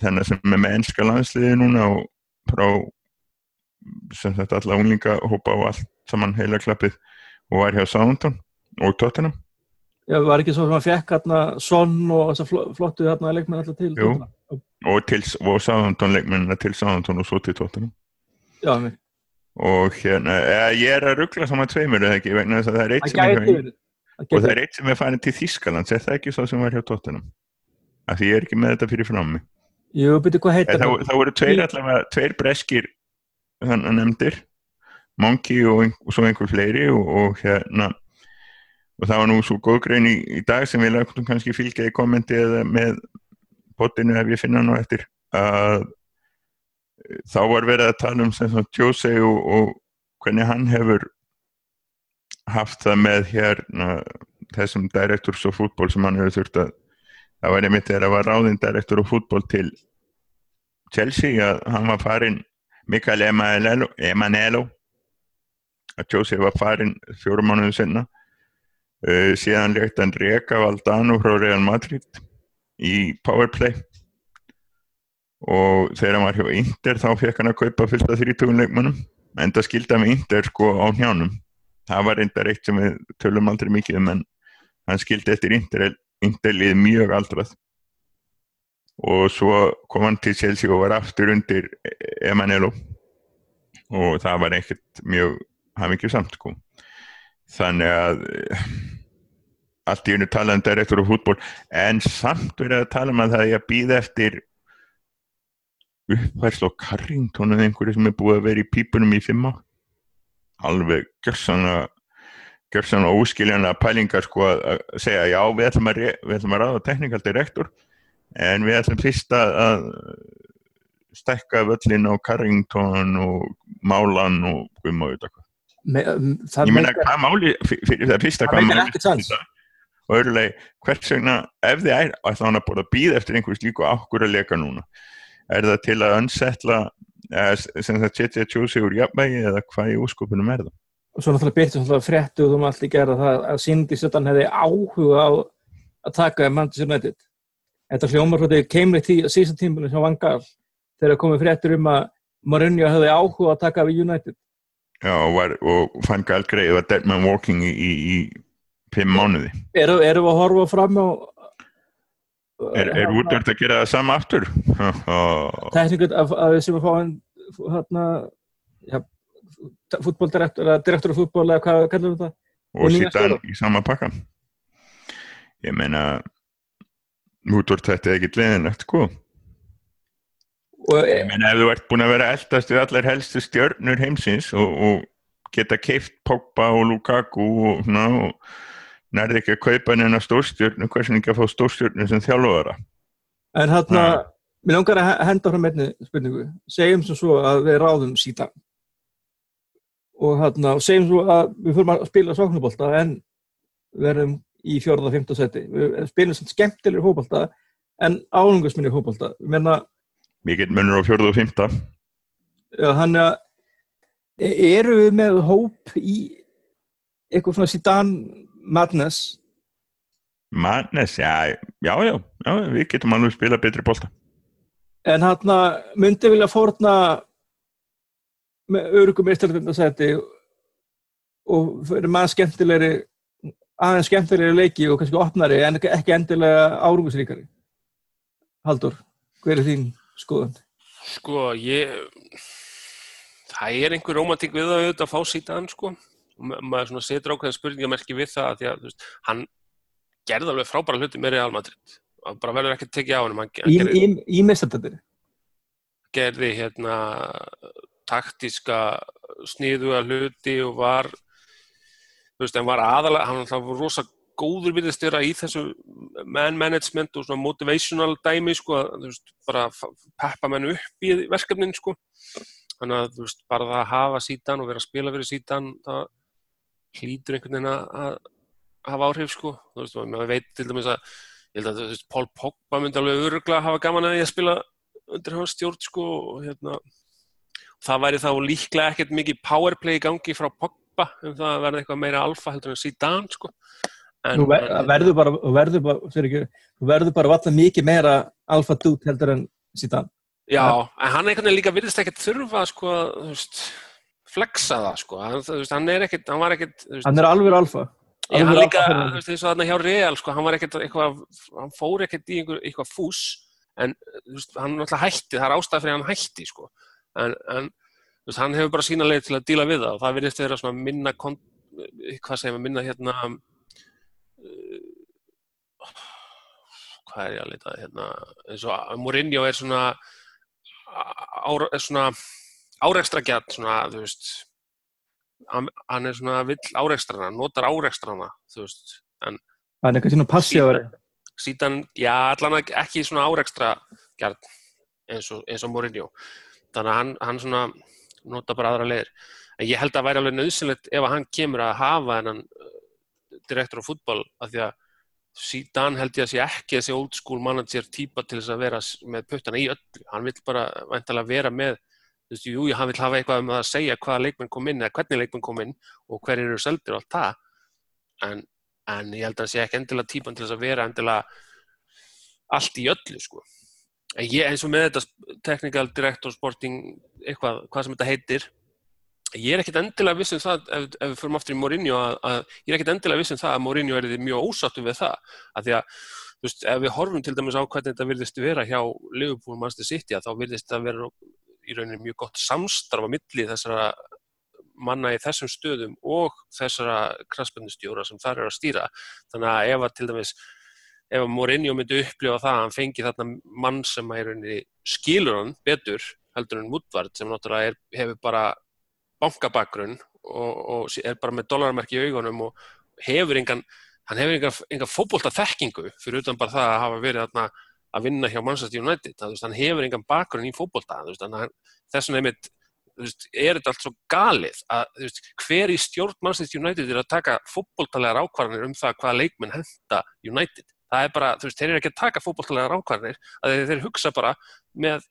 þennar sem er með ennska landsliði núna og frá sem þetta alla unglinga hópa á allt saman heila klappið og var hjá Sándon og Tottenham. Já, var ekki svo sem að fekk hérna Son og þess að flottu hérna leikmenn alltaf til Jú, og, og Sándon leikmennina til Sándon og svo til Tottenham. Já, mér og hérna, ég er að ruggla saman tveimur eða ekki, vegna þess að það er eitt sem er og það er eitt sem er farin til Þískaland er það ekki svo sem var hjá Tottenham? Af því ég er ekki með þetta fyrir frammi. Jú, heitir það? Það voru tveir allavega, tveir breskir þannig að nefndir Monkey og, og svo einhver fleiri og, og hérna og það var nú svo góð grein í, í dag sem við lagum kannski fylgja í kommenti eða með botinu ef ég finna ná eftir að þá var verið að tala um svona tjóseg og, og hvernig hann hefur haft það með hérna þessum direktors og fútból sem hann hefur þurft að það var einmitt þegar það var ráðinn direktor og fútból til Chelsea að hann var farin Mikael Emanuelo að Jose var farin fjórum mánuðu senna uh, síðan legt hann Reka Valdano frá Real Madrid í Powerplay og þegar hann var hjá Inder þá fekk hann að kaupa fylgt að 30 leikmannum en það skildi hann með Inder sko á hjánum það var reyndar eitt sem við tölum aldrei mikið um en hann skildi eftir Inder Indelið mjög aldrað. Og svo kom hann til Chelsea og var aftur undir Emanuelo og það var ekkert mjög hafingið samt sko. Þannig að allt í unni talaðum direktor og fútból en samt verið að tala um að það er að býða eftir uppværslu á Carrington eða einhverju sem er búið að vera í pípunum í fimm á alveg gjör svona óskiljanlega pælingar sko að segja já við ætlum að, við ætlum að ráða teknikal direktor en við ætlum fyrst að stekka völlin á Carrington og Málan og Guðmáðu um, ég meina hvað máli fyrir það fyrsta hvað máli og öðrulega, hvers vegna ef þið er, að búið að býða eftir einhvers líku ákkur að leka núna? Er það til að önsettla sem það setja tjósi úr jafnvægi eða hvað í úskopunum er það? Og svo náttúrulega byrti náttúrulega fréttu og þú maður allir gera það að Cindy Sutton hefði áhuga á að taka Manchester United. Þetta hljómar því keimri tí, síðan tímpunni sem vangal þegar komið fréttur um að Mourinho hefði áhuga að taka við United. Já, og, var, og fann gæl greið að dead man walking í, í, í fimm mánuði Erum við að horfa fram á Er, er útvöld að gera það sama aftur? Teknikur af, af þessum að fá hann hérna ja, fútbóldirektor eða direktor af fútból eða hvað við það? Og, síðan í sama pakka Ég meina útvöld þetta er ekkit leðinlegt sko Ég meina ef þú ert búin að vera eldast við allar helstu stjörnur heimsins og, og geta keift Pogba og Lukaku og, og nærði ekki að kaupa neina stórstjörnu hversin ekki að fá stórstjörnu sem þjálfóðara En hérna, ja. mér langar að henda frá meðni spurningu, segjum sem svo að við ráðum síta og hérna, segjum svo að við fyrir að spila sóknubólta en verðum í fjörða og fymta seti við spilum sem skemmtilegur hópólta en álungarsminni hópólta Mikið munur á fjörða og fymta Já, hann er eru við með hóp í eitthvað svona sítan Madness. Madness, já, já, já, já við getum alveg spila betri bólta En hann myndi vilja fórna með örugum meðstæðarfjöndarsæti og fyrir maður skemmtilegri aðeins skemmtilegri leiki og kannski opnari en ekki endilega árungusríkari Haldur, hver er þín skoðan? Sko, ég það er einhver romantík við að auðvitað fá sítaðan sko og maður setur ákveðin spurningamerki við það að því að veist, hann gerði alveg frábæra hluti með Real Madrid. Og bara verður ekki að tekja á hann Í, í, í mistandöndir? Gerði hérna taktíska sniðuga hluti og var þú veist, hann var aðalega hann var rosa góður við að styra í þessu man management og svona motivational dæmi sko, þú veist, bara peppa menn upp í verkefnin sko. Þannig að þú veist, bara það að hafa sítan og vera að spila fyrir sítan það hlýtur einhvern veginn að hafa áhrif sko, þú veist, maður veit til dæmis að, ég held að þú veist, Pól Pogba myndi alveg öruglega að hafa gaman að því að spila undir hans stjórn sko og hérna, það væri þá líklega ekkert mikið powerplay í gangi frá Pogba um það að verða eitthvað meira alfa heldur en síðan sko. En, Þú ver, verður bara, verður bara, ekki, þú verður bara valla mikið meira alfa dút heldur en síðan Já, en hann einhvern veginn líka virðist ekkert þurfa sko, þú veist flexa það sko, hann, veist, hann er ekkert hann var ekkert hann er alveg alfa. Ég, hann líka, þú veist, eins og þarna hjá Real sko, hann var ekkert eitthvað, hann fór ekkert í einhver, eitthvað fús en veist, hann er alltaf hætti, það er ástæð fyrir hann hætti sko, en, en veist, hann hefur bara sína leið til að díla við það og það virðist vera svona minna hvað segir maður, minna hérna uh, hvað er ég að leita hérna, eins og Mourinho er svona ára, er svona áreikstra gæt svona, þú veist hann, er svona vill áreikstrana notar áreikstrana, en hann er eitthvað svona passíður síðan, já, allan ekki svona áreikstra gæt eins og, eins og Mourinho. Þannig að hann, hann svona nota bara aðra leir en ég held að það væri alveg nöðsynlegt ef hann kemur að hafa hennan uh, direktor á fútból að því að síðan held ég að sé ekki þessi old school manager típa til þess að vera með puttana í öllu, hann vil bara veintalega vera með þú veist, jú, hann vil hafa eitthvað um að segja hvaða leikmenn kom inn eða hvernig leikmenn kom inn og hver eru seldir og allt það. En, en ég held að það sé ekki endilega típan til þess að vera endilega allt í öllu sko. En ég eins og með þetta technical director sporting eitthvað, hvað sem þetta heitir ég er ekkert endilega vissum það ef, ef við förum aftur í Mourinho að, að ég er ekkert endilega vissum það að Mourinho er mjög ósáttu við það. Að því að þú veist, ef við horfum til dæmis á hvernig þetta virðist vera hjá Liverpool Manchester City þá virðist það vera í rauninni mjög gott samstarf á milli þessara manna í þessum stöðum og þessara kraspendustjóra sem þar er að stýra. Þannig að ef að til dæmis, ef að Mourinho myndi upplifa það að hann fengi þarna mann sem í rauninni skilur hann betur heldur en Woodward sem náttúrulega er, hefur bara bankabakgrunn og, og er bara með dollarmerki í augunum og hefur engan, hann hefur engan, engan fókbólta þekkingu fyrir utan bara það að hafa verið þarna að vinna hjá Manchester United. Það, veist, hann hefur engan bakgrunn í fókbólta þess vegna einmitt veist, er þetta allt svo galið að veist, hver í stjórn Manchester United er að taka fótbóltalegar ákvarðanir um það hvaða leikmenn henda United? Það er bara, þeir eru ekki að taka fótballtalegar ákvarðanir að þeir, þeir hugsa bara með,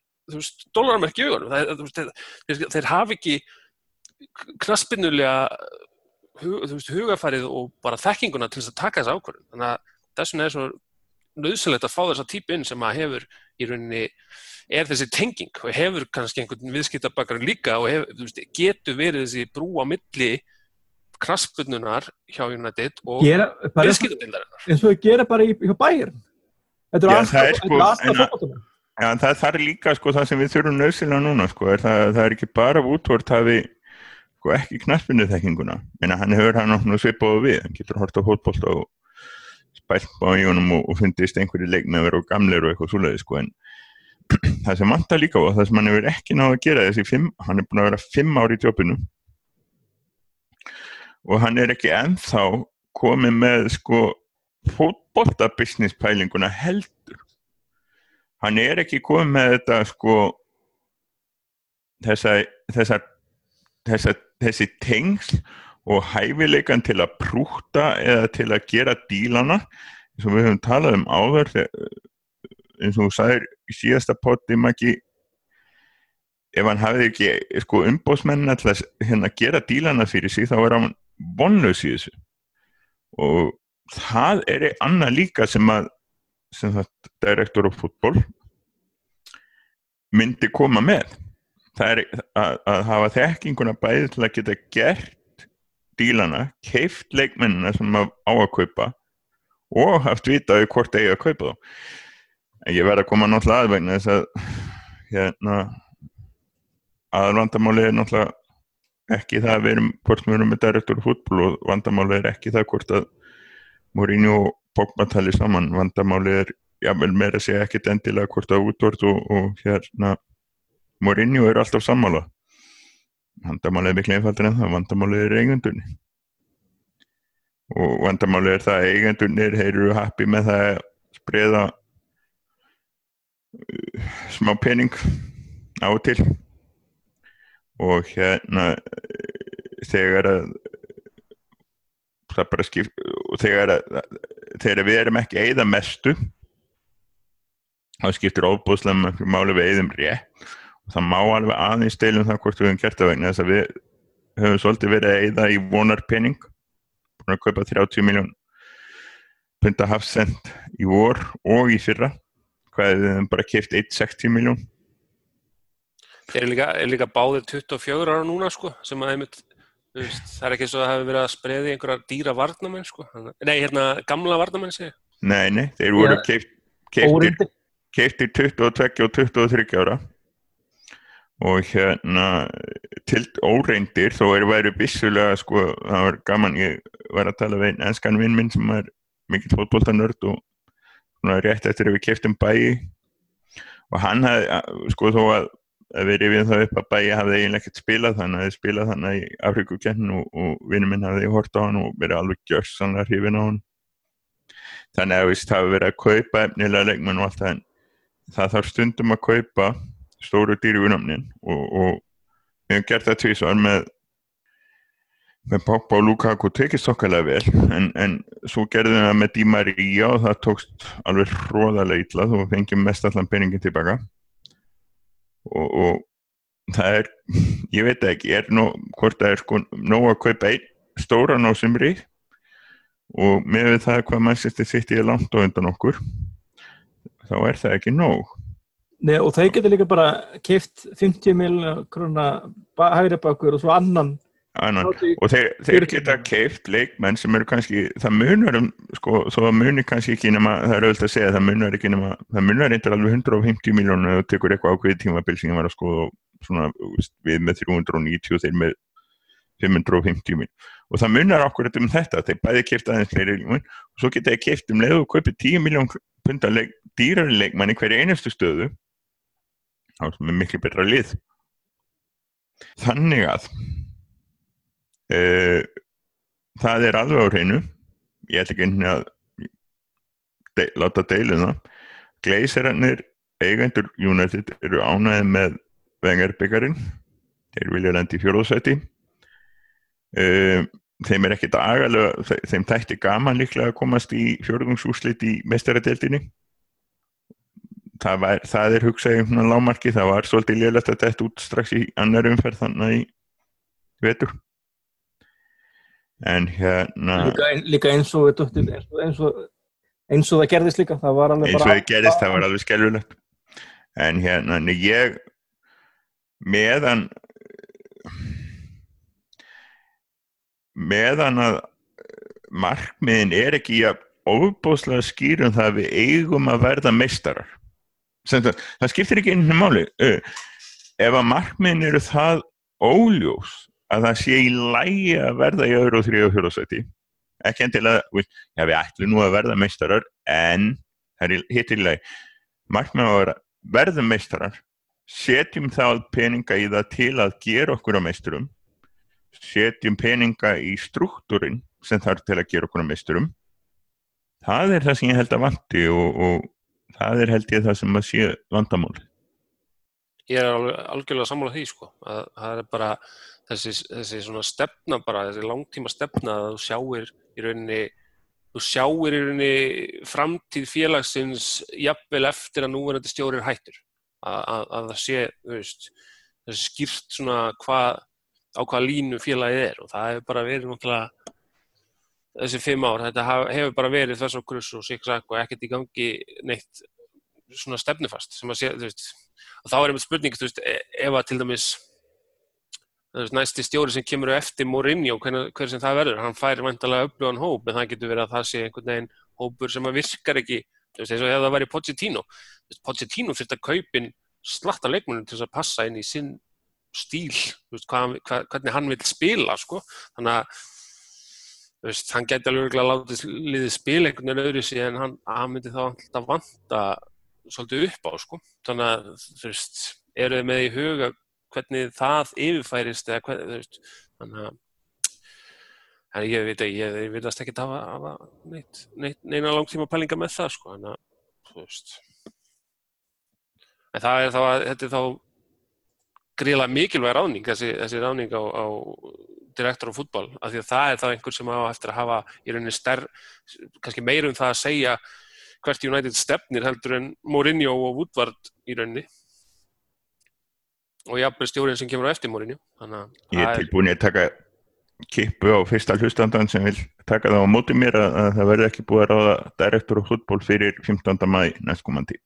dólarmerki þú veist, þeir, þeir hafi ekki knaspinnulega hugafærið og bara þekkinguna til þess að taka þessa ákvarðin, þannig að þess vegna er svo nöðsynlegt að fá þessa típu inn sem að hefur í rauninni er þessi tenging og hefur kannski einhvern viðskiptabakar líka og hefur, veist, getur verið þessi brú á milli kraspununar hjá United og viðskiptabildarinnar og þau gera bara í, hjá bæjir þetta er alltaf fólkváttunum Já, það, það er líka sko það sem við þurfum nöðsynlega núna sko, er það, það er ekki bara útvort hafi sko ekki knaspinu þekkinguna, en hann hefur hann nú svipaðu við, hann getur hort á hótbolt og spælt á í honum og, og fundist einhverju leikmeður og gamleir og eitthvað svoleiði sko, en það sem vantar líka á það sem hann hefur ekki náðu að gera þessi fimm, hann er búin að vera fimm ári í tjópinu og hann er ekki enþá komið með sko fótbolta business pælinguna heldur. Hann er ekki komið með þetta sko þessa, þessa, þessa þessi tengsl og hæfileikan til að prúta eða til að gera dílana eins og við höfum talað um áður eins og þú sagðir í síðasta potti maki ef hann hafði ekki sko umbósmenn alltaf hérna gera dílana fyrir sig þá er hann vonlaus í þessu. Og það er annað líka sem að sem það direktor á fútból myndi koma með. Það er að, að hafa þekkinguna bæði til að geta gert dílana, keift leikmennina sem á að kaupa og haft vitaði hvort eigi að kaupa þá. Ég verði að koma náttúrulega aðvegna þess að hérna aðalvandamáli er náttúrulega ekki það að við erum hvort við erum með direktor fútból og vandamáli er ekki það hvort að Morínu og Pogba tali saman. Vandamáli er jável meira að segja ekkit endilega hvort að útvort og, og hérna Morínu er alltaf sammála vandamáli er miklu einfaldur en það. Vandamáli er eigundunni og vandamáli er það að eigendunir eru happy með það að spreða uh, smá pening á og til. Og hérna þegar að það bara skipt og þegar að þegar við erum ekki eigða mestu þá skiptir óbúslega máli við eigðum rétt það má alveg aðeins deilum það hvort við hefum gert það vegna þess að við höfum svolítið verið að eigða í vonarpenning búin að kaupa 30 miljón punta hafsend í vor og í fyrra hvað við hefum bara keift 1,60 miljón Þeir eru líka, er líka báðir 24 ára núna sko, sem að einmitt, veist, það er ekki svo að það hefur verið að spreði einhverja dýra varnamenn sko. Nei, hérna, gamla varnamenn segja. Nei, nei, þeir voru ja, keiftir, keiftir 22 og 23 ára og hérna til óreindir þó er verið vissulega sko, það var gaman, ég var að tala við einn enskan vinn minn sem er mikill fótbóltanörd og svona rétt eftir að við keiftum bæi og hann hafði, sko þó að að við rifjum það upp að bæja hafði eiginlega ekkert spilað þannig að þið spilað þannig í Afrikukenn og, og vinnu minn hafði hort á hann og verið alveg gjörsanlega hrifin á hann. Þannig að það hafi verið að kaupa efnilega leikmenn og allt það en það þarf stundum að kaupa stóru dýri unamnin og, og við hefum gert það tvísvar með með Pogba og Lukaku tekist okkarlega vel en, en svo gerðum við það með Di Maria og það tókst alveg hróðalega illa þú fengjum mest allan peningin tilbaka. Og, og það er ég veit ekki, er nú hvort það er sko nóg að kaupa einn stóran á sumri og með það hvað mannsistir sitt í langt og undan okkur þá er það ekki nóg Nei og þau getur líka bara kift 50 miljonar krona hægri bakur og svo annan. Annan. og þeir, þeir geta keift leikmenn sem eru kannski, það munar um sko, þó að munir kannski ekki nema það er auðvitað að segja, það munar ekki nema það munar eitthvað alveg 150 miljónu og tekur eitthvað ákveði tímabil sem var að skoða svona, við með 390 og þeir með 550 miljónu og það munar okkur um þetta, þeir bæði keift aðeins fleiri leikmenn og svo geta þeir keift um leið og kaupið 10 miljón punta leik, dýrari leikmenn í hverju einustu stöðu þá er miklu betra lið. Þannig að Uh, það er alveg á hreinu. Ég ætla ekki einhvern veginn að de, láta deilu það. Gleisirannir eigendur United eru ánæðið með vengarbyggjarinn þeir vilja landi í fjóðsæti um, þeim er ekkit agalega þeim tætti gaman líklega að komast í fjörðungsúslit í mestaradeildinni það, var, það er hugsaði um lámarki, það var svolítið lélægt að þetta út strax í annar umferð þannig í vetur. En hérna líka, líka eins og eins og, eins og eins og það gerðist líka það eins og það gerðist, það var alveg skelvilegt en hérna ég meðan meðan að markmiðin er ekki að ofbóðslega skýrum það að við eigum að verða meistarar það, það skiptir ekki einhvern máli. Ef að markmiðin eru það óljós að það sé í lægi að verða í öðru og þrjú og fjörðsæti ekki endilega, já við ætlum nú að verða meistarar en það er hittilega markmiðin að verða meistarar setjum þá peninga í það til að gera okkur á meisturum setjum peninga í struktúrin sem þarf til að gera okkur á meisturum. Það er það sem ég held að vanti og, og það er held ég það sem að sé vandamál. Ég er alveg, algjörlega sammála því sko að það er bara þessi, þessi svona stefna bara, þessi langtíma stefna að þú sjáir í rauninni þú sjáir í rauninni framtíð félagsins jafnvel eftir að núverandi stjórir hættur. Að, að, að það sé, veist þessi skýrt svona hvað á hvaða línu félagið er og það hefur bara verið náttúrulega þessi fimm ár, þetta hefur bara verið þess og grus og siksak og ekkert í gangi neitt svona stefnufast sem að sé, þú veist. Og þá er einmitt spurning, þú veist, ef að til dæmis næsti stjóri sem kemur eftir Mourinho, hver, hver sem það verður hann fær vantalega upplöðan hóp en það getur verið að það sé einhvern veginn hópur sem að virkar ekki eins og ef það væri Pochettino. Pochettino fyrir að kaupin slatta leikmunum til að passa inn í sinn stíl veist, hvað, hvað, hvernig hann vil spila sko. þannig að veist, hann geti alveg látið liðið spila einhvern veginn öðru síðan hann, hann myndi þá alltaf vanta svolítið upp á sko. þannig að þú veist, eru þið með í huga hvernig það yfirfærist eða hvað, þú veist, þannig að en ég veit að ég, ég vilast ekki hafa, hafa neitt, neitt, neina langtíma pælinga með það sko, þannig að, þú veist en það er þá að, þetta er þá gríðilega mikilvæg ráning, þessi, þessi ráning á, á direktor á fútból, af því að það er þá einhver sem á eftir að hafa í rauninni stærn, kannski meirum það að segja hvert United stefnir heldur en Mourinho og Woodward í rauninni og jafnveg stjórinn sem kemur á eftir Mourinho Ég er tilbúin að taka kippu á fyrsta hlustandan sem vil taka það á móti mér að, að það verði ekki búið að ráða direktor á fútból fyrir 15. mæ næstkomandi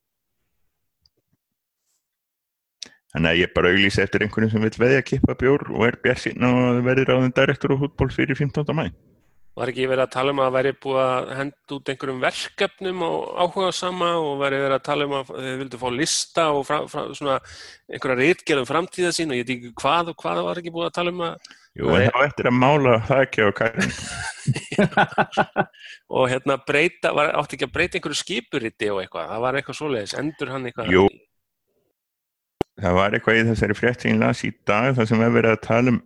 Þannig að ég bara auglýsa eftir einhvern sem vil veðja kippa bjór og er bér sína og verði ráðin direktor á fútból fyrir 15. mæ Var ekki verið að tala um að væri búið að henda út einhverjum verkefnum og áhuga sama og væri verið að tala um að þið vildu fá lista og fra, fra, svona einhverja reitgerðum framtíða sín og ég ekki hvað og hvað var ekki búið að tala um að... Jú, en þá eftir að mála það ekki á kærin. og hérna breyta, var, átti ekki að breyta einhverju skipuriti og eitthvað, það var eitthvað svoleiðis, endur hann eitthvað... Jú, það var eitthvað í þessari frétt sem ég las í dag, það sem við verið að tala um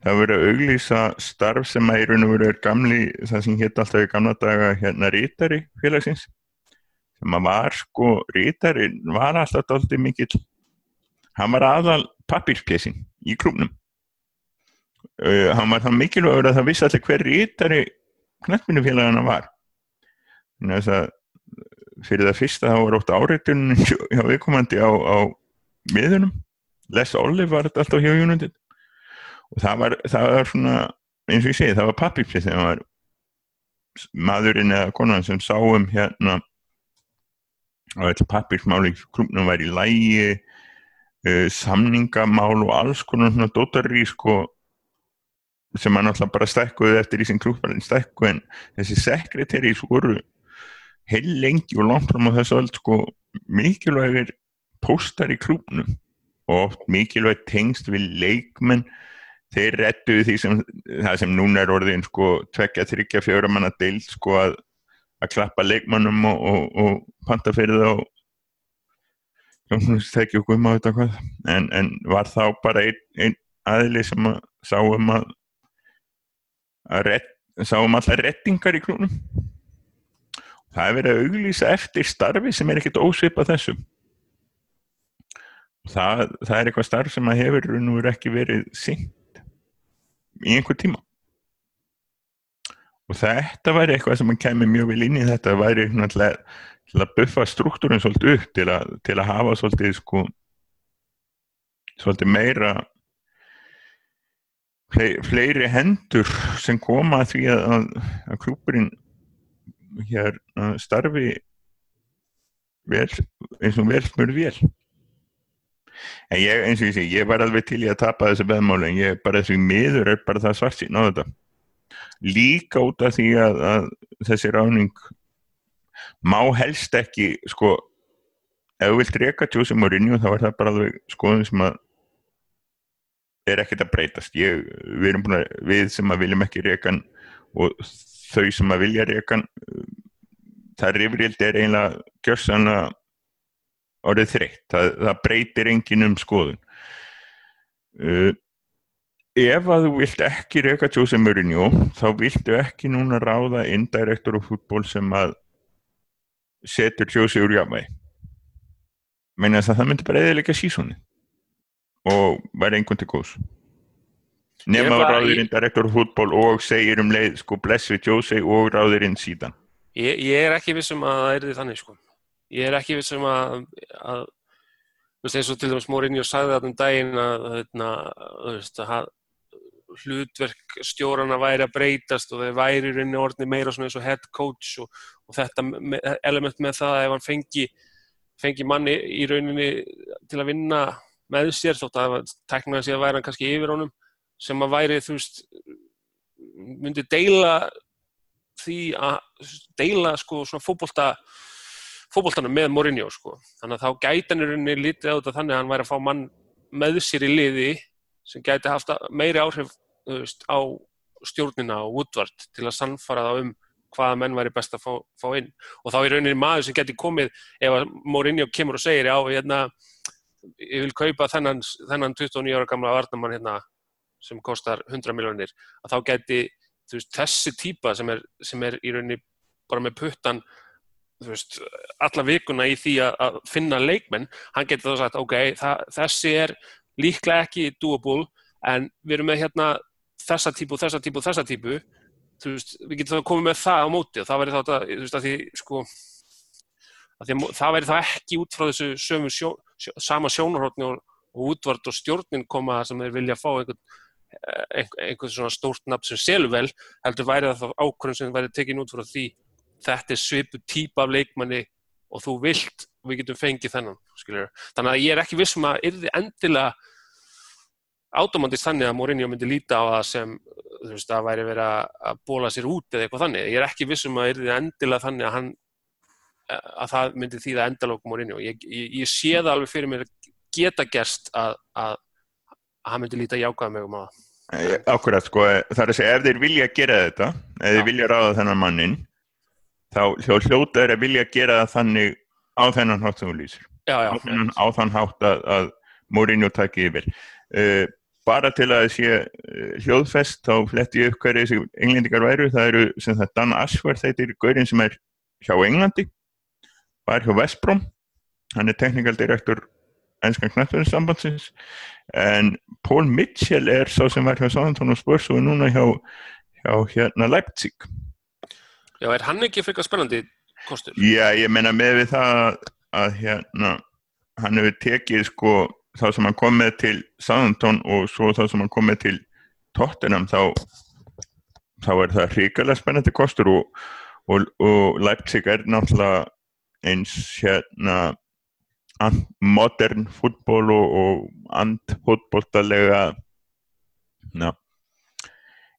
það verið að auglýsa starf sem að í raun og veru er gamli, það sem hétt alltaf í gamla daga hérna rítari félagsins sem að var sko rítari var alltaf doldið mikill. Hann var aðal pappirspjessin í klúmnum uh, hann var það mikilvægur að það vissi allir hver rítari knættminnufélagana var. Þannig að það fyrir það fyrsta þá var ótt áreitunum hjá viðkomandi á, á miðunum Les Olive var þetta alltaf hjá United. Og það var, það var svona eins og ég segi, það var pappipsið þegar það var maðurinn eða konan sem sáum hérna og þetta pappirsmál í klubnum var í lægi uh, samningamál og alls konar svona dótari sko sem hann alltaf bara stækkuði eftir í sin klubbarinn stækku en þessi sekretæri voru heil lengi og langt fram á þessu öll sko mikilvægir póstar í klubnum og mikilvæg tengst við leikmenn. Þeir rettuðu því sem það sem núna er orðin sko tvekja, þryggja, fjóra manna deild sko að, að klappa leikmannum og, og, og panta fyrir það og það ekki okkur um á þetta hvað. En, en var þá bara einn ein aðli sem að sáum að, að rett, sáum alltaf rettingar í klúnum það er verið að auglýsa eftir starfi sem er ekkert ósvipað þessum það, það er eitthvað starf sem að hefur nú ekki verið sýnt í einhver tíma. Og þetta væri eitthvað sem að kemur mjög vel inn í þetta væri náttúrulega til að buffa struktúrin svolítið upp til að, til að hafa svolítið sko svolítið meira fleiri hendur sem koma því að, að klúpurinn hér starfi vel, eins og vel smur vel en ég, eins og ég sé, ég var alveg til í að tapa þessu veðmáli en ég bara þessu miður er bara það svart sín á þetta. Líka út af því að, að þessi ráning má helst ekki sko, ef þú vilt reyka tjósi morinju þá er það bara alveg skoðum sem að er ekkert að breytast. Ég, við, að, við sem að viljum ekki reykan og þau sem að vilja reykan það rifrildi er einlega gjörsanlega orðið þreytt, það, það breytir engin um skoðun. Uh, ef að þú vilt ekki reyka Jose Mourinho þá viltu ekki núna ráða indirektor og fútból sem að setur Jose úr jafnvegi menn að það myndi bara eða sísóni og væri einhvern til góðs. Nema að ráðir indirektor og fútból og segir um leið sko bless við Jose og ráðir inn síðan. Ég, ég er ekki vissum að það er því þannig sko. Ég er ekki vissum að, að þú veist eins og til dæmis Mórinni og sagði það um daginn að, hérna, að, að hlutverk stjórnana væri að breytast og þeir væri í rauninni orðni meira svona eins og head coach og, og þetta element með það að ef hann fengi, fengi manni í rauninni til að vinna með sér þótt að teknaði sig að væri hann kannski yfir honum sem að væri þú veist myndi deila því að deila sko svona fókbólta fókbóltanum með Mourinho sko. Þannig að þá gæti hann í rauninni lítið á þetta þannig að hann væri að fá mann með sér í liði sem gæti haft meiri áhrif veist, á stjórnina og útvart til að sannfara það um hvaða menn væri best að fá, fá inn. Og þá er rauninni maður sem geti komið ef Mourinho kemur og segir já, hérna, ég vil kaupa þennan, þennan 29 ára gamla varnamann hérna, sem kostar 100 miljónir að þá geti veist, þessi típa sem er, sem er í rauninni bara með puttan veist, alla vikuna í því að, að finna leikmenn, hann getur þá sagt ok, það, þessi er líklega ekki doable en við erum með hérna þessa típu, þessa típu, þessa típu. Veist, við getum þá komið með það á móti og það verður þá þú veist að því sko að því að það verður þá ekki út frá þessu sömu sjó, sjó, sama sjónarhóttni og, og útvart og stjórnin koma sem þeir vilja fá einhvern einhvern svona stórt nafn sem selur vel heldur væri það þá ákvörðum sem væri tekin út frá því þetta er svipu típa af leikmanni og þú vilt við getum fengið þennan skiljur. þannig að ég er ekki vissum að yrði endilega átomandist þannig að Mourinho myndi líta á það sem þú veist að væri verið að bóla sér út eða eitthvað þannig, ég er ekki vissum að yrði endilega þannig að hann að það myndi þýða endalók Mourinho. Ég, ég, ég sé það alveg fyrir mér geta gerst að, að að hann myndi líta jákvæða mig um að Akkurat sko, það er að segja ef þeir vilja gera þetta, ef þeir vilja ráða þennan mannin þá hljóta þeir að vilja gera það þannig á þennan hátt sem þú lýsir. Já, já, á, þennan, á þann hátt að, að Mourinho takki yfir. Uh, bara til að sé uh, hljóðfest þá fletti ég upp hverju þessi englendikar væru, það eru sem það Dan Ashworth þetta er gaurinn sem er hjá Englandi var hjá Vestbróm hann er teknikaldirektor ennskan knætturins en Paul Mitchell er sá sem var hjá Sáðantón og Spurs og er núna hjá, hjá hérna Leipzig Já, er hann ekki frekar spennandi kostur? Já, ég menna með við það að hérna hann hefur tekið sko þá sem hann kom með til Sáðantón og svo þá sem hann kom með til Tottenham þá þá er það hrikalega spennandi kostur og, og, og Leipzig er náttúrulega eins hérna modern fútból og, og andfútbóltalega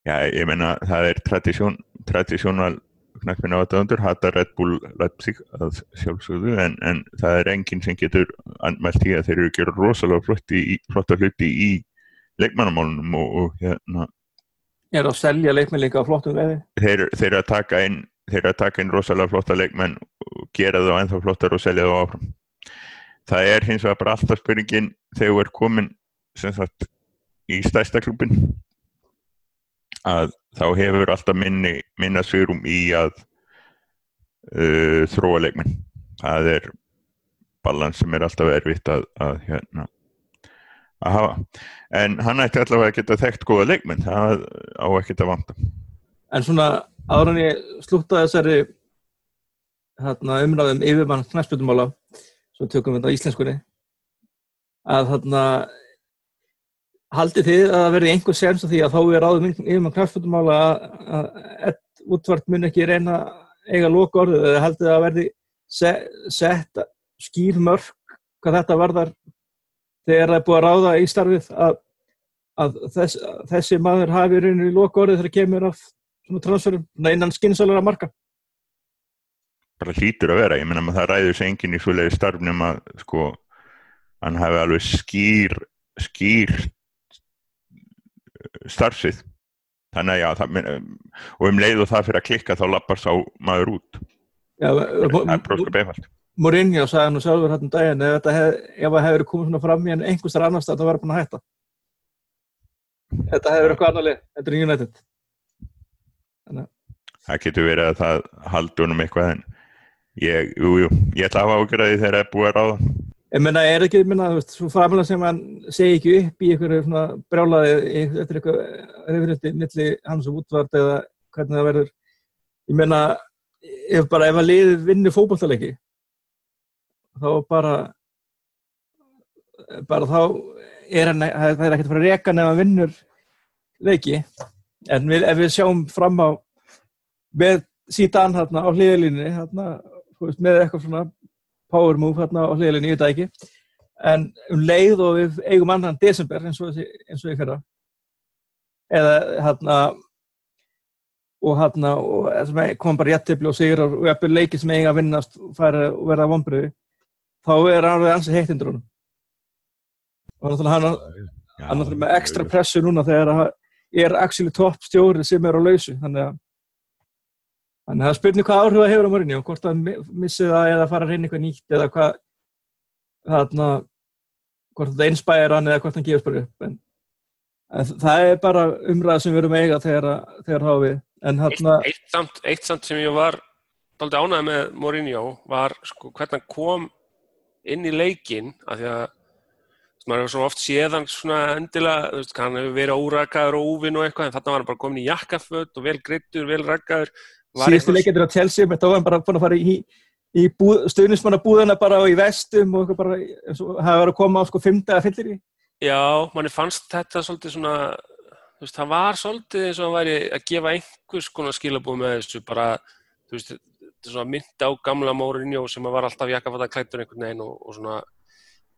já, ég menna það er tradisjón, á þetta undur, hata Red Bull Leipzig að sjálfsögðu en, en það er enginn sem getur anmælt í að þeir eru að gera rosalega flotti í, flotta hluti í leikmannamálunum og, og hérna Er það að selja leikmenn líka á flottum veði? Þeir, þeir eru að taka inn þeir eru að taka inn rosalega flotta leikmenn og gera það ennþá flottar og selja það áfram það er hins vegar bara alltaf spurningin þegar þú er komin sagt, í stæsta klubin að þá hefur alltaf minni, minna svirum í að uh, þróa leikminn það er balans sem er alltaf erfitt að, að hérna, að hafa. En hann ætti allavega að geta þekkt góða leikmenn, það á ekkert að vanta. En svona ára en ég slúta þessari hérna, umræðum yfirmann knæspjöldummála, svo tökum við þetta á íslenskunni, að þarna haldið þið að verði einhver séns að því að þá er áður yfirmann knæspjöldummála að útvart mun ekki reyna eiga loka orðið eða haldið að verði sett skýr mörg hvað þetta varðar þegar það er búið að ráða í starfið að, að þess, þessi maður hafi reynir í loka orðið þegar kemur af transferum innan skynnsalara marka? Bara hlýtur að vera, ég menna að það ræður sér enginn í svoleiði starfnum að sko hann hafi alveg skýr skýr starfsið. Þannig að já, það, og um leið og það fyrir að klikka þá lappar sá maður út. Já, það er bróðslega beifald. Mourinho sagði nú sjálfur hérna um daginn ef það hef, hefur komið svona fram í einhverstar annars að það verður búin að hætta. Þetta hefur eitthvað annarlega þetta er United. Þannig. það getur verið að það haldur um eitthvað en ég, jú, jú, ég ætla að hafa ágjörði þegar það er búið að ráða Ég menna, er ekki, ég menna, þú veist, svo framlega sem hann segi ekki upp í einhverju svona brjálaði eftir eitthvað reyfröndi milli hans og útvart eða hvernig það verður. Ég menna, ef bara, ef að liðið vinnur fókbaltalegi, þá bara, bara þá er hann, það er ekkert að fara að reyka nefn að vinnur leiki. En við, ef við sjáum fram á, með síðan hérna á hliðalínni, hérna, með eitthvað svona power move hérna á hliðilegni, ég veit það ekki. En um leið og við eigum annan desember eins og, eins og ég fyrra eða hérna og hérna kom bara réttibli og sigur og eppur leikið sem eiga að vinnast og verða vonbröði þá er hann alveg ansið heitt indur honum. Og þannig að hann er með ekstra pressu núna þegar það er actually top stjóri sem er á lausu þannig að Þannig að spurning hvað áhrif það hefur á mörgni og hvort það missið það eða fara að reyna eitthvað nýtt eða hvað þarna, hvort það einspæðir hann eða hvort hann gefur bara upp. En, en það er bara umræða sem við erum eiga þegar, þegar. En, þarna, eitt, eitt, samt, eitt samt sem ég var aldrei ánægð með Mourinho var sko, hvernig hann kom inn í leikin af því að maður hefur svo oft séðan svona endilega, þú veist, hann hefur verið órakaður og úvinn og eitthvað en þarna var hann bara komin í jakkaföld og vel greittur, vel rakaður síðustu leikendur á Chelsea var hann bara búin að fara í, í stuðnismannabúðana bara og í vestum og bara, hafa verið að koma á sko fymta fyllir í Já, manni fannst þetta svolítið svona þú veist, það var svolítið eins og hann væri að gefa einhvers konar skilabúð með þessu bara, þú veist, þetta er svona myndi á gamla Mourinho sem var alltaf jakkafata klættur einhvern veginn og, og svona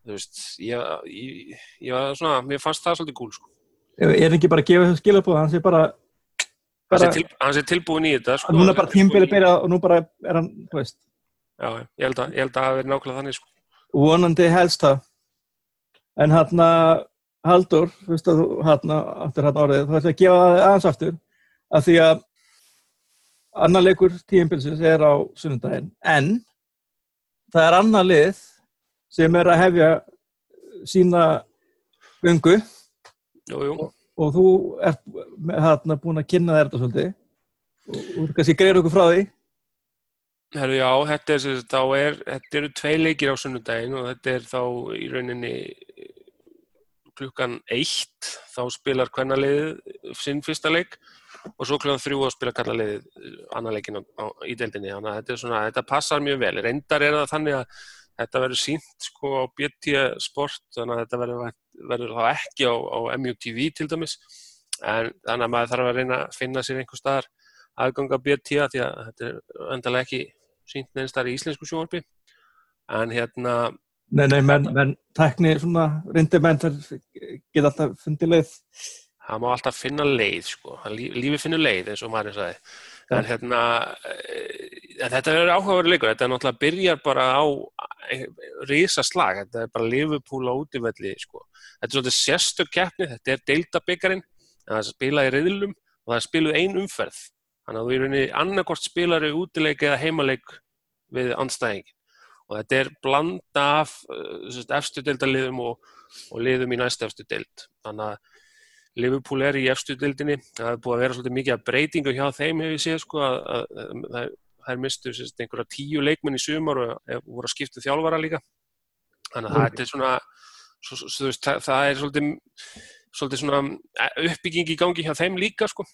þú veist, ég, ég, ég var svona, mér fannst það svolítið gúl sko. Er það ekki bara að gefa þessu skilabúð, hann sé bara bara, hann, sé til, hann sé tilbúin í þetta sko, núna bara tímbili byrja og nú bara er hann veist. já, ég held að, það verði nákvæmlega þannig sko. vonandi helst það en hann að Haldur, þú veist að þú hann aftur hann árið, þú ætti að gefa það aðeins aftur að því að annar leikur tíumbilsins er á sunnundaginn, en það er annar lið sem er að hefja sína ungu jú, jú og þú ert hérna búin að kynna þér þetta svolítið. Og þú kannski greið okkur frá því? Herru, já, þetta, er, þá er, þetta eru tvei leikir á sunnudagin og þetta er þá í rauninni klukkan eitt þá spilar hvernaliðið sinn fyrsta leik og svo klukkan þrjú að spila kallaliðið annar leikin á, á, í deildinni. Þannig að þetta, svona, þetta passar mjög vel. Reyndar er það þannig að þetta verður sínt sko á BT sport þannig að þetta verður verður þá ekki á, á MUTV til dæmis. En þannig að maður þarf að reyna að finna sér einhver staðar aðganga BT að því að þetta er endalega ekki sínt neins þar í íslensku sjónvarpi. En hérna Nei, nei, menn, menn tekni svona reyndi menn geta alltaf fundið leið. Það má alltaf finna leið sko, lífi finnur leið eins og maður sagði en hérna en þetta er áhugaverið leikur, þetta er náttúrulega byrjar bara á risa slag, þetta er bara Liverpool á útífelli sko. þetta er svolítið sérstök keppni, þetta er deildabiggarinn það er spilað í riðlum og það er spiluð ein umferð. Þannig að þú er unni annarkort spilari útileik eða heimaleik við anstæðingin og þetta er blanda af uh, efstu deildaliðum og, og liðum í næstu efstu deild. Þannig að Liverpool er í efstu dildinni, það er búið að vera svolítið mikið að breytingu hjá þeim hefur ég séð sko að, að, að það er mistu sérst, einhverja tíu leikmenn í sumar og voru að skipta þjálfara líka þannig að þetta er svona svo, svo, veist, það, það er svolítið, svolítið svona eh, uppbygging í gangi hjá þeim líka sko.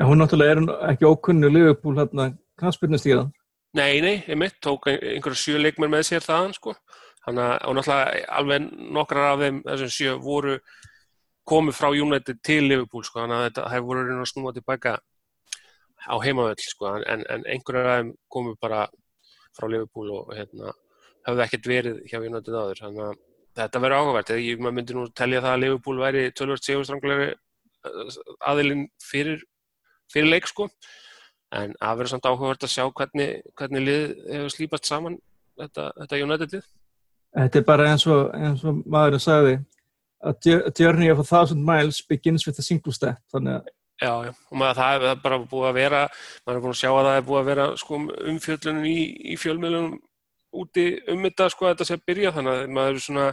En hún náttúrulega er ekki ókunnu Liverpool hérna knastbyrnustíðan. Nei, nei, einmitt, tók ein- einhverja sjö leikmenn með sér þaðan sko. Þannig að náttúrulega alveg nokkrar af þeim þessum sjö voru komið frá United til Liverpool sko. Þannig að þetta hefur voru að snúa tilbaka á heimavöll sko. En, en einhverjar af þeim komið bara frá Liverpool og hérna höfðu ekkert verið hjá United áður. Þannig að þetta verður áhugavert. Ég myndi nú telja það að Liverpool væri tölvört sigurstranglegri aðilinn fyrir, fyrir leik sko. En að vera samt áhugavert að sjá hvernig, hvernig lið hefur slípast saman þetta, þetta United lið. Þetta er bara eins og, eins og maðurinn sagði að jour- journey of a thousand miles begins with a single step. Þannig að Já, já, og maður, það er bara búið að vera, maður er búin að sjá að það er búið að vera sko, umfjöllunum í, í fjölmiðlunum úti um þetta, sko, að þetta sé að byrja, þannig að maður svona,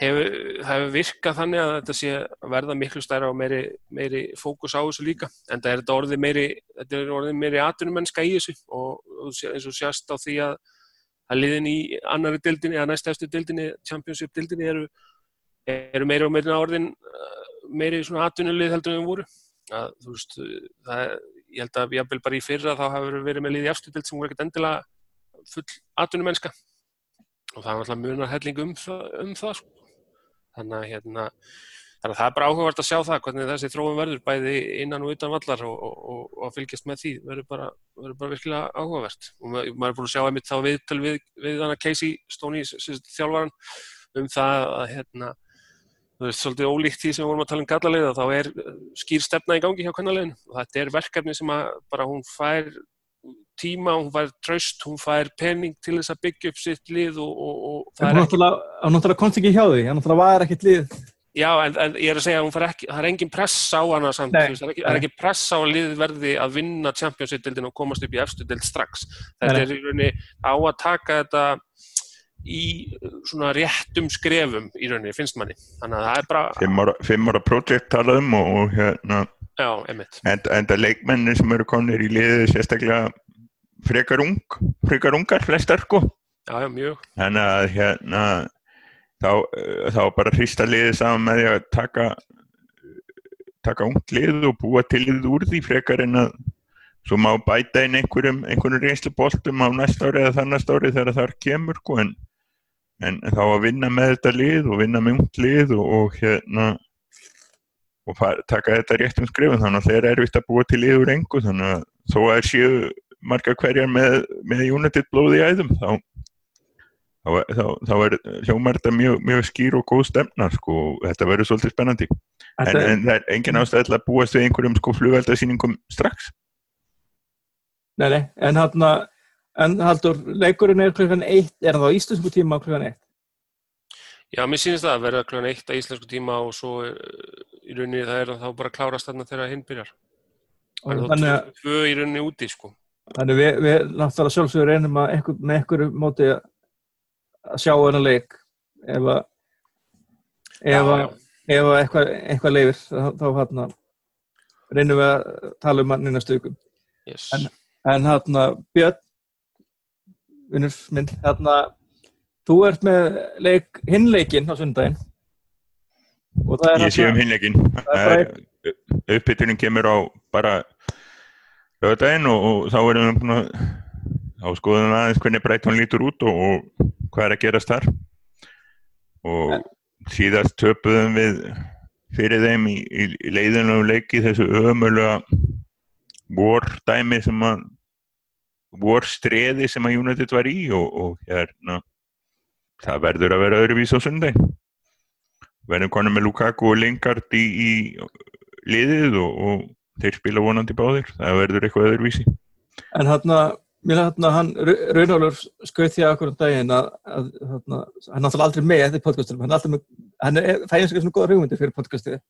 hefur, það hefur virkað þannig að þetta sé að verða miklu stærra og meiri, meiri fókus á þessu líka, en það er þetta orðið meiri, þetta er orðið meiri atvinnumennska í þessu og, og eins og sjást á því að, að liðin í annari dildinni, eða næstæfstu dildinni, championship dildinni eru, eru meiri og meiri orðin uh, meiri svona atvinnulið heldur en við voru. Að þú veist, það, ég held að jafnvel bara í fyrra þá hafa verið með liði afstutild sem voru ekkert endilega full atvinnumennska. Og það er alltaf munar helling um það, um það sko. þannig að hérna þannig að það er bara áhugavert að sjá það hvernig þessi þróum verður bæði innan og utan vallar og, og, og, og að fylgjast með því verður bara, verður bara virkilega áhugavert. Og ma- maður er búin að sjá einmitt þá viðtöl við, við hana Casey Stoney þjálfaran um það að hérna þú veist, svolítið ólíkt því sem við vorum að tala um gallalegða, þá er uh, skýr stefna í gangi hjá kannalegin og þetta er verkefni sem að bara hún fær tíma, hún fær tröst, hún fær pening til þess að byggja upp sitt lið og, og, og það það er er ekki, hann náttúrulega komst ekki hjá því, hann náttúrulega var ekkert lið. já, en, en ég er að segja að hún ekki, það er engin press á hana samt, Nei, það er ekki, það er ekki press á að lið verði að vinna Championship-dildin og komast upp í efstu dild strax. Þetta nei. er í rauninni á að taka þetta í uh, svona réttum skrefum í rauninni, finnst manni. Þannig að það er bara, Fimm ára, projekt talað um og, og hérna, já, einmitt. en, en það leikmennir sem eru konir í liði sérstaklega frekar ung, frekar ungar flestar sko. Já, já, mjög. Þannig að hérna, þá, eh, þá bara hrista liðið saman með því að taka, taka ungt lið og búa til lið úr því frekar en að svo má bæta inn einhverjum, einhverjum reynslu boltum á næsta ári eða þannast ári þegar þar kemur sko, en, en þá að vinna með þetta lið og vinna með ungt lið og, og hérna og fara, taka þetta réttum skrifum þannig að það er erfitt að búa til lið úr engu þannig að þó að séu margar hverjar með, með United blóði í æðum þá þá, þá, þá er hljómar þetta mjög, mjög skýr og góð stemna sko, og þetta verður svolítið spennandi. En, en það er engin ástæð til að búast við einhverjum sko flugveldasýningum strax. Nei, nei, en hann en haldur, leikurinn er klukkan eitt, er hann þá íslensku tíma klukkan eitt? Já, mér sýnist það að verða klukkan eitt að íslensku tíma og svo er, í rauninni það er þá bara að klárast þarna þegar hinn byrjar. Það er þá að, tvö- í rauninni úti, sko. þannig við, við náttúrulega sjálfsögur reynum að einhver, með einhverju móti að sjá hennar leik ef að að, að eitthvað, eitthvað leifir þá, þá hérna reynum við að tala um hann innan stökum Yes. En- en hérna Björn minn, hérna þú ert með leik, hinleikin á sundaginn ég sé um hinleikin uppbytunin kemur á bara lögadaginn og, og þá erum við skoðum við aðeins hvernig Breitón lítur út og, og hvað er að gerast þar. Og síðast töpuðum við fyrir þeim í, í, í leiðinu leiki þessu ömulega vor dæmi sem að vor streði sem að United var í og, og hérna það verður að vera öðruvís á sundag verðum konum með Lukaku og Lingard í, í liðið og, og þeir spila vonandi báðir. Það verður eitthvað öðruvísi. En hérna, mér hérna, hann, Raunólfur skauð því að okkur um daginn að, að hérna, hann er náttúrulega aldrei með þetta podcastum, hann er alltaf með, hann fæðins ekki svona góða hugmyndir fyrir podcastið.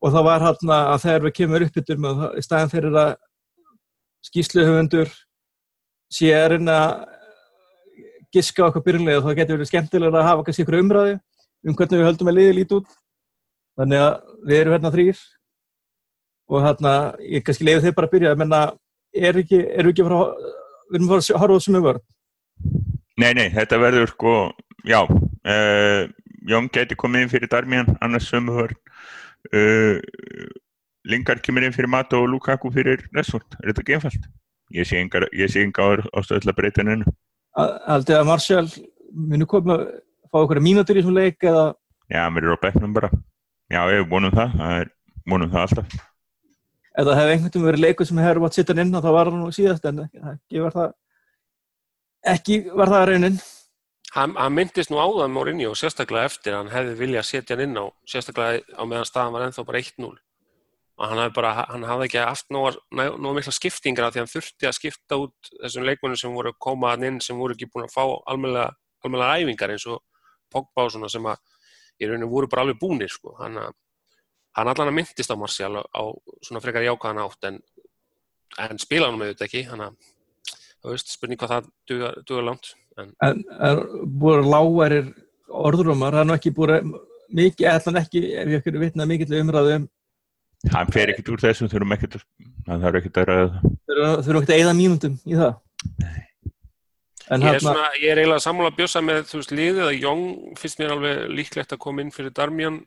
Og það var hérna að þegar við kemur upp yttur með það, í staðan fyrir að skýsluhöfundur sé að reyna að giska okkur byrjulega þá getur verið skemmtilega að hafa kannski ykkur umræði um hvernig við höldum að liði lítið út. Þannig að við erum hérna þrýr og hérna, ég kannski leiði þið bara að byrja, menna er ekki, við ekki að við erum fara að horfa á þessum vörð Nei, nei, þetta verður sko já, uh, Jón gæti komið inn fyrir Darmian, annars sömuhör uh, Lingard kemur inn fyrir Mato og Lukaku fyrir Ressort, er þetta gefald? Ég sé enga, ég sé enga ástöðu til að breyta hennu Aldrei að Martial muni koma að fá okkur mínútur í þessum leik eða? Já, mér er á bekknum bara. Já, ég vonum það, það er, vonum það alltaf. Eða hefði einhvern veginn verið leikur sem hefur átt sittan inn þá var hann nú síðast en ekki var það ekki var það raunin. Hann, hann myndist nú á það Mourinho og sérstaklega eftir hann hefði viljað setja hann inn á sérstaklega á meðan staðan var ennþá bara 1-0 og hann hafði bara, hann hafði ekki haft nógu mikla skiptingar af því hann þurfti að skipta út þessum leikmennum sem voru að koma hann inn sem voru ekki búin að fá almeinlega, almeinlega æfingar eins og Pogba og svona sem að í rauninu voru bara alveg búnir sko, hann, hann allan að myndist á Marcial á svona frekar jákaðan átt en, en spila hann með þetta ekki, hann að þú veist, spurning hvað það duga, duga langt En, en, en búið lágærir orðrumar, það er nú ekki búið mikið, eða ekki, ef ég ekki vitnað mikill umræðu um Hann fer ekkert úr þessum, þurfum ekkert það þarf ekkert að ræða það. Þurfum ekkert að eða mínundum í það. Nei. Ég er, svona, ég er eiginlega sammála að bjösa með þú veist liðið að Jóng finnst mér alveg líklegt að koma inn fyrir Darmian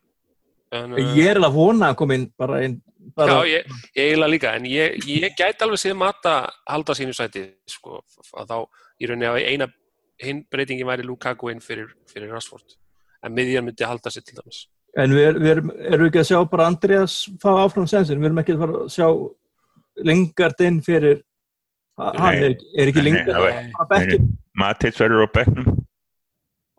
en, Ég er alveg að vona að koma inn bara inn bara... Já, ég, ég eiginlega líka en ég, ég gæti alveg séð matta halda sínu sæti sko, að þá í rauninni að eina hinn breytingi væri Lukaku inn fyrir, fyrir Rashford en miðjan myndi halda sér til dæmis En við, við erum, erum við ekki að sjá bara Andreas fá áfram sensin, við erum ekki að fara að sjá Lingard inn fyrir hann er, er ekki Lingard? á bekkin Matits verður á bekknum.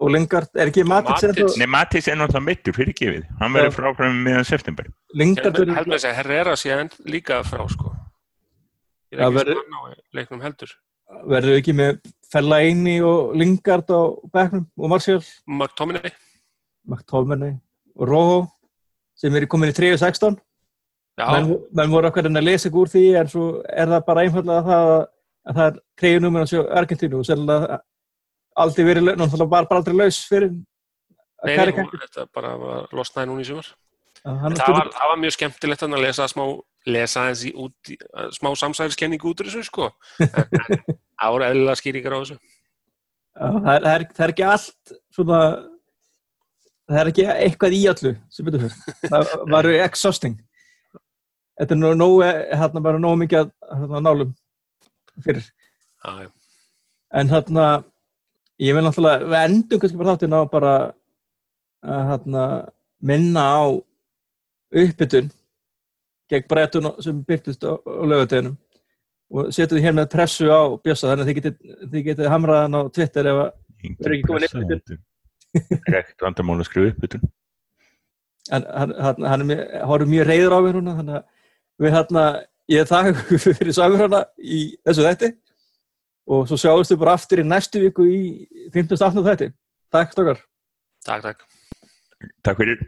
Og Lingard, er ekki Matits Nei, Matits er náttúrulega mittur fyrir gefið. Hann verður fráfram meðan september. Lingard verður Heldur þess að Herrera sé líka frá sko. Ég er ekki svona á leiknum heldur. Verður ekki með Fellaini og Lingard á bekknum og Marcial McTominay. McTominay. og Rojo sem er komin í 3.16 menn, menn voru okkar en að lesa úr því en svo er það bara einfallega það að það er treyjunum en að sjá Argentínu og sérlega aldrei verið náttúrulega bara, bara aldrei laus fyrir Nei, nei, þetta bara losnaði núna í sumar. Það var, það var mjög skemmtilegt að lesa smá lesa í út smá samsæðiskenning út úr þessu sko. Ára eðlilega skýringar á þessu. Það er, það, er, það er ekki allt svona það er ekki eitthvað í allu sem betur fyrir það var exhausting. Þetta er nú nógu hérna bara nógu mikið hérna, nálum fyrir. Ah, en hérna ég vil náttúrulega, við endum kannski bara þáttinn á bara að hérna minna á uppbytun gegn breytun sem byrtist á, á lögateginum og setjum því hér með pressu á bjössa þannig að þið getið geti hamraðan á Twitter ef það er ekki komin uppbytun Rekt vandamála að skrifa uppbytun en hann, hann er mjög reyður á mér núna þannig að við hérna ég þakka fyrir samverðana í þessu þetti og svo sjáumstu bara aftur í næstu viku í 15. aftur þetti Takk stokkar Takk, takk. Takk fyrir